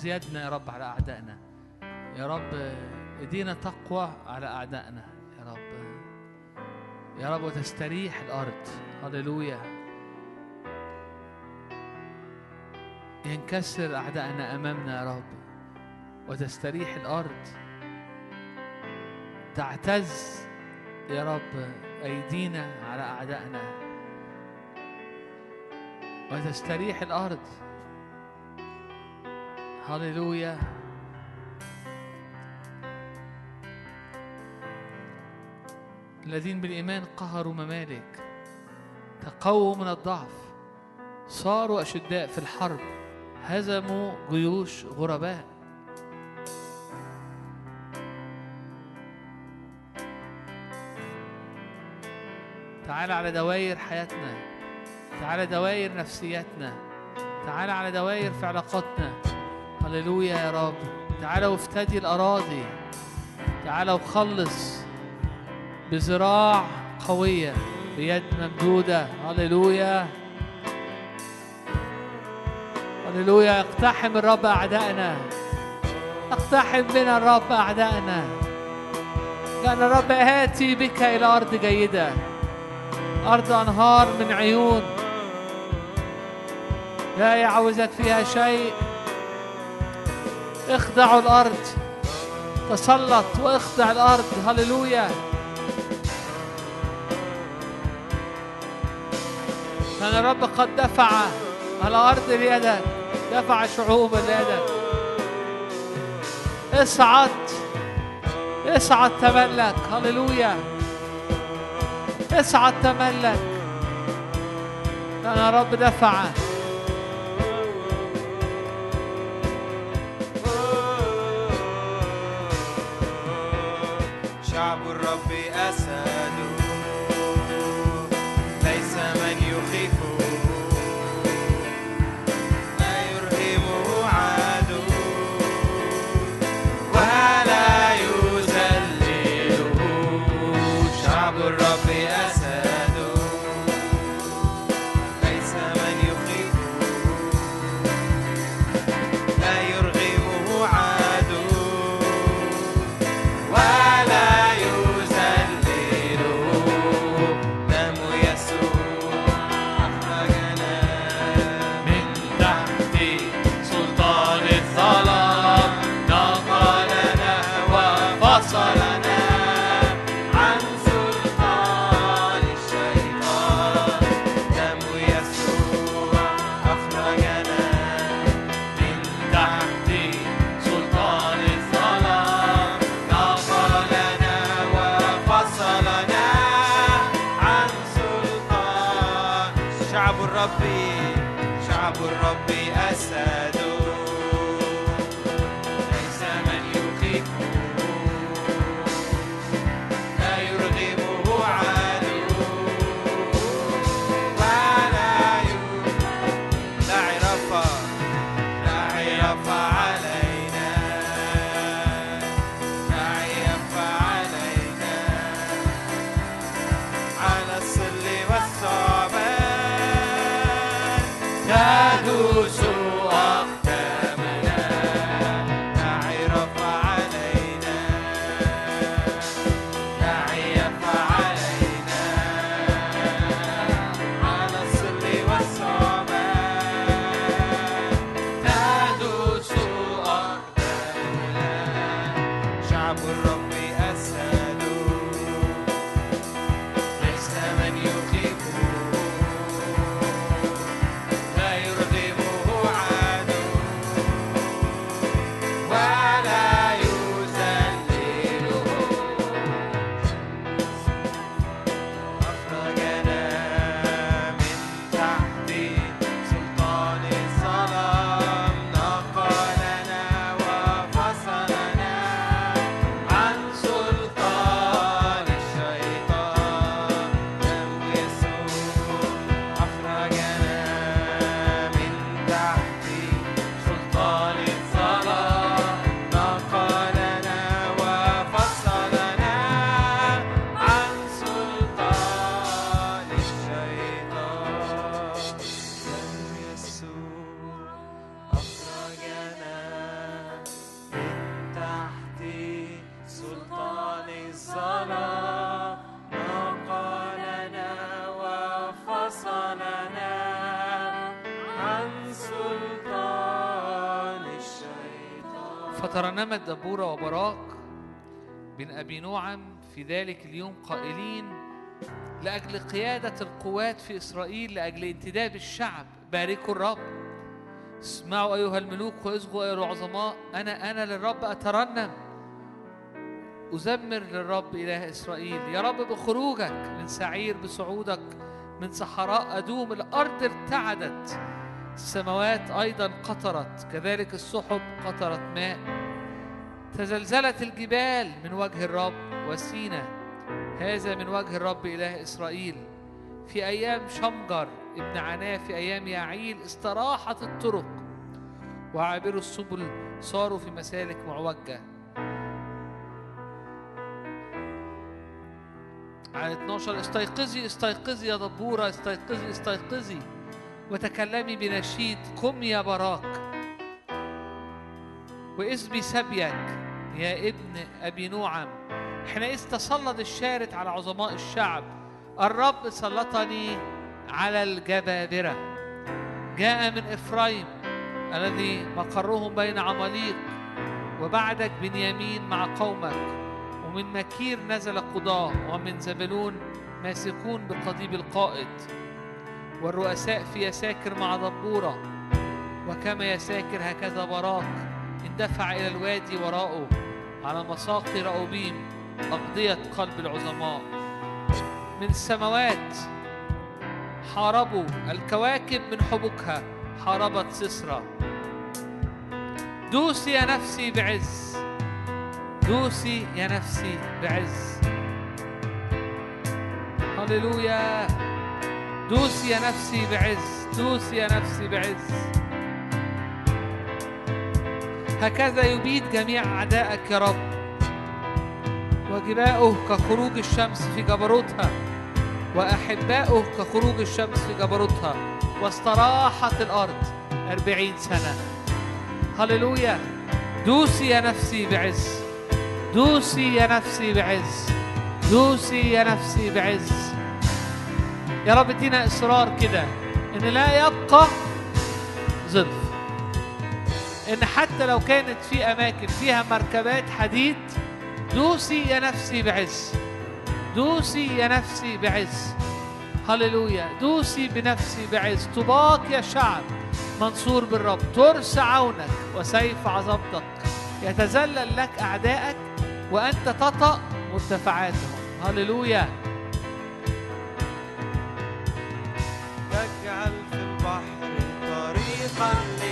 تعتز يدنا يا رب على أعدائنا. يا رب ايدينا تقوى على أعدائنا. يا رب. يا رب وتستريح الأرض. هللويا. ينكسر أعدائنا أمامنا يا رب وتستريح الأرض. تعتز يا رب أيدينا على أعدائنا. وتستريح الأرض. هللويا الذين بالإيمان قهروا ممالك. تقووا من الضعف. صاروا أشداء في الحرب. هزموا جيوش غرباء. تعال على دواير حياتنا. تعال دواير نفسياتنا. تعال على دواير في علاقاتنا. هللويا يا رب. تعال وافتدي الأراضي. تعال وخلص بذراع قوية بيد ممدودة. هللويا. هللويا. اقتحم الرب أعدائنا. اقتحم بنا الرب أعدائنا. لأن الرب آتي بك إلى أرض جيدة. أرض أنهار من عيون. لا يعوزك فيها شيء. اخضعوا الأرض. تسلط واخضع الأرض. هللويا. لأن الرب قد دفع على أرض بيدك دفع شعوب بيدك اصعد اصعد تملك. هللويا. اصعد تملك. لأن الرب دفع شعب الرب فترنمت دبورة وبراق بن أبي نعم في ذلك اليوم قائلين لأجل قيادة القوات في إسرائيل لأجل انتداب الشعب. باركوا الرب. اسمعوا أيها الملوك واصغوا أيها العظماء. أنا أنا للرب أترنم. أزمر للرب إله إسرائيل. يا رب بخروجك من سعير بصعودك من صحراء أدوم. الأرض ارتعدت. السماوات أيضا قطرت. كذلك السحب قطرت ماء. تزلزلت الجبال من وجه الرب وسينا. هذا من وجه الرب إله إسرائيل. في أيام شمجر ابن عناه في أيام يعيل استراحت الطرق. وعابروا السبل صاروا في مسالك معوجة. عن 12 استيقظي استيقظي يا دبورة استيقظي استيقظي. وتكلمي بنشيد قم يا باراق. واسبي سبيك يا ابن أبينوعم حينئذ تسلط الشارد على عظماء الشعب الرب سلطني على الجبابرة. جاء من إفرايم الذي مقرهم بين عماليق وبعدك بنيامين مع قومك ومن ماكير نزل قضاة ومن زبولون ماسكون بقضيب القائد. والرؤساء في يساكر مع دبورة وكما يساكر هكذا براك اندفع إلى الوادي وراءه. على مساقي رأوبيم أقضية قلب العظماء. من السماوات حاربوا الكواكب من حبكها حاربت سسرى دوسي يا نفسي بعز دوسي يا نفسي بعز. هللويا. دوسي يا نفسي بعز دوسي يا نفسي بعز. هكذا يبيد جميع أعدائك يا رب. وجباؤه كخروج الشمس في جبروتها وأحباؤه كخروج الشمس في جبروتها واستراحت الأرض أربعين سنة. هللويا. دوسي يا نفسي بعز. دوسي يا نفسي بعز. دوسي يا نفسي بعز. يا رب ادينا إصرار كده إن لا يبقى ظلف إن حتى لو كانت في أماكن فيها مركبات حديد دوسي يا نفسي بعز. دوسي يا نفسي بعز. هللويا. دوسي بنفسي بعز. طباق يا شعب. منصور بالرب. ترس عونك وسيف عظمتك. يتذلل لك اعدائك وأنت تطأ مرتفعاتهم. هللويا. تجعل في البحر طريقا لشعبك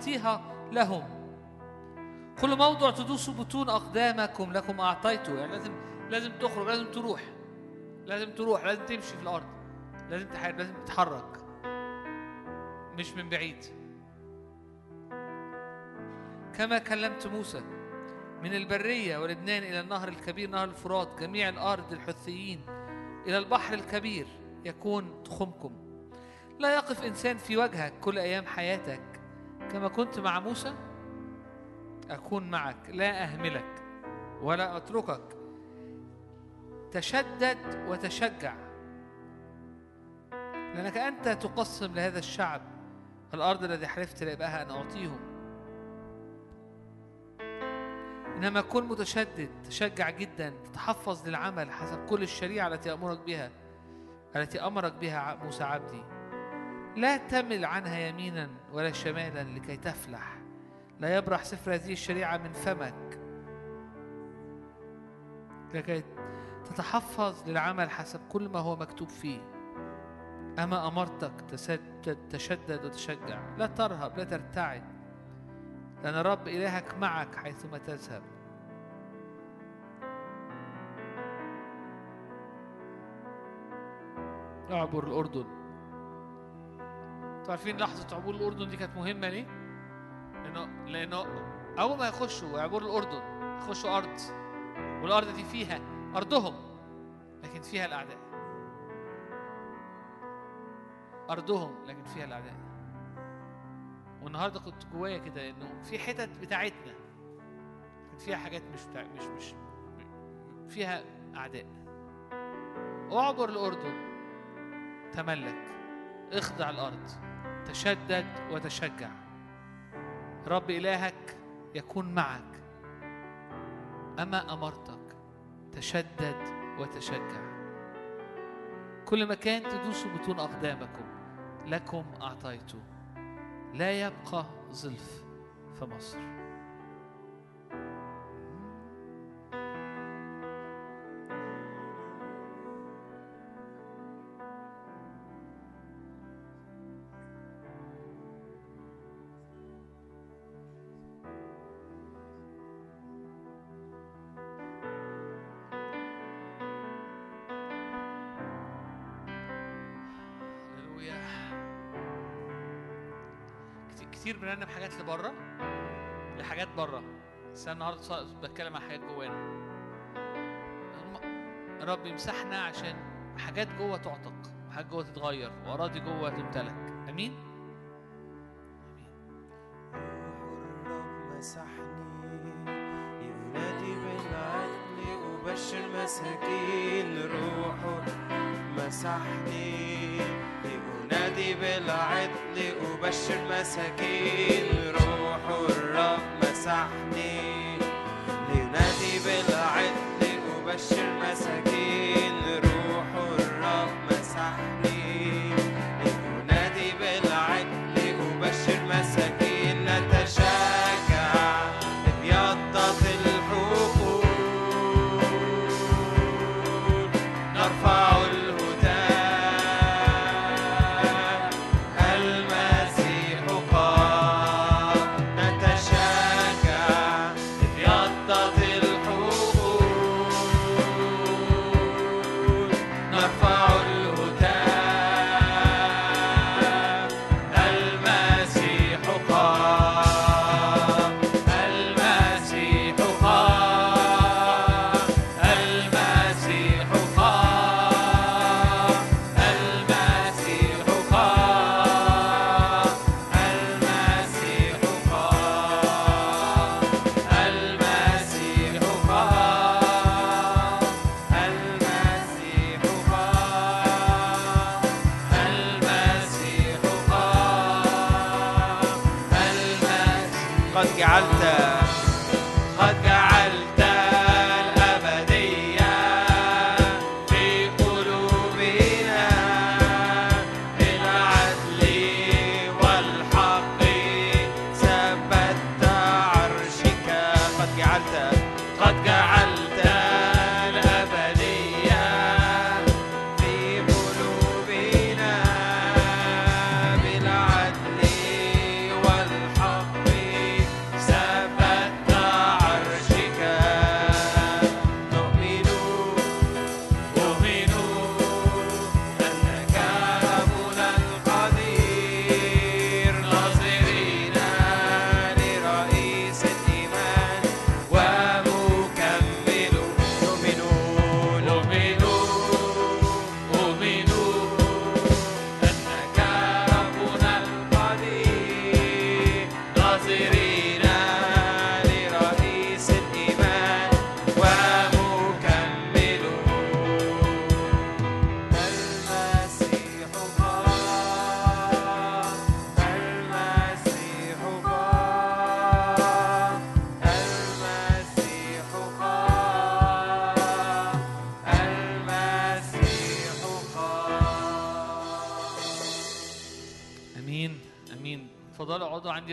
معطيها لهم. كل موضع تدوس بطون أقدامكم لكم أعطيته. يعني لازم لازم تخرج لازم تروح. لازم تروح لازم تمشي في الأرض. لازم تحارب لازم تتحرك. مش من بعيد. كما كلمت موسى من البرية ولبنان إلى النهر الكبير نهر الفرات جميع الأرض الحثيين إلى البحر الكبير يكون تخمكم. لا يقف إنسان في وجهك كل أيام حياتك. كما كنت مع موسى أكون معك لا أهملك ولا أتركك. تشدد وتشجع لأنك أنت تقسم لهذا الشعب الأرض الذي حلفت لأبائها أن أعطيهم. إنما كن متشدد تشجع جدا تتحفظ للعمل حسب كل الشريعة التي أمرك بها التي أمرك بها موسى عبدي. لا تمل عنها يمينا ولا شمالا لكي تفلح. لا يبرح سفر هذه الشريعة من فمك. لكي تتحفظ للعمل حسب كل ما هو مكتوب فيه. أما أمرتك تشدد وتشجع. لا ترهب لا ترتعد. لأن الرب إلهك معك حيثما تذهب. أعبر الأردن. أنتوا عارفين لحظة عبور الأردن دي كانت مهمة ليه؟ لأنه لأنه أول ما يخشوا يعبروا الأردن يخشوا أرض والأرض دي فيها أرضهم لكن فيها الأعداء. أرضهم لكن فيها الأعداء. والنهاردة كنت جوايا كده إنه في حتت بتاعتنا كان فيها حاجات مش بتاع مش مش فيها أعداء. أعبر الأردن. تملك. اخضع الأرض. تشدد وتشجع. رب إلهك يكون معك. أما أمرتك تشدد وتشجع. كل مكان تدوسوا بطون أقدامكم لكم اعطيته لا يبقى ظلف في مصر. بنرنم حاجات لبره؟ لحاجات بره. بس أنا النهارده بتكلم عن حاجات جوانا. رب يمسحنا عشان حاجات جوه تعتق حاجات جوه تتغير وأراضي جوه تمتلك. آمين؟ أبشر مساكين روح الرب مسحني. لينادي بالعدل أبشر مساكين روح الرب مسحني.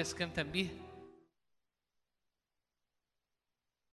قام امين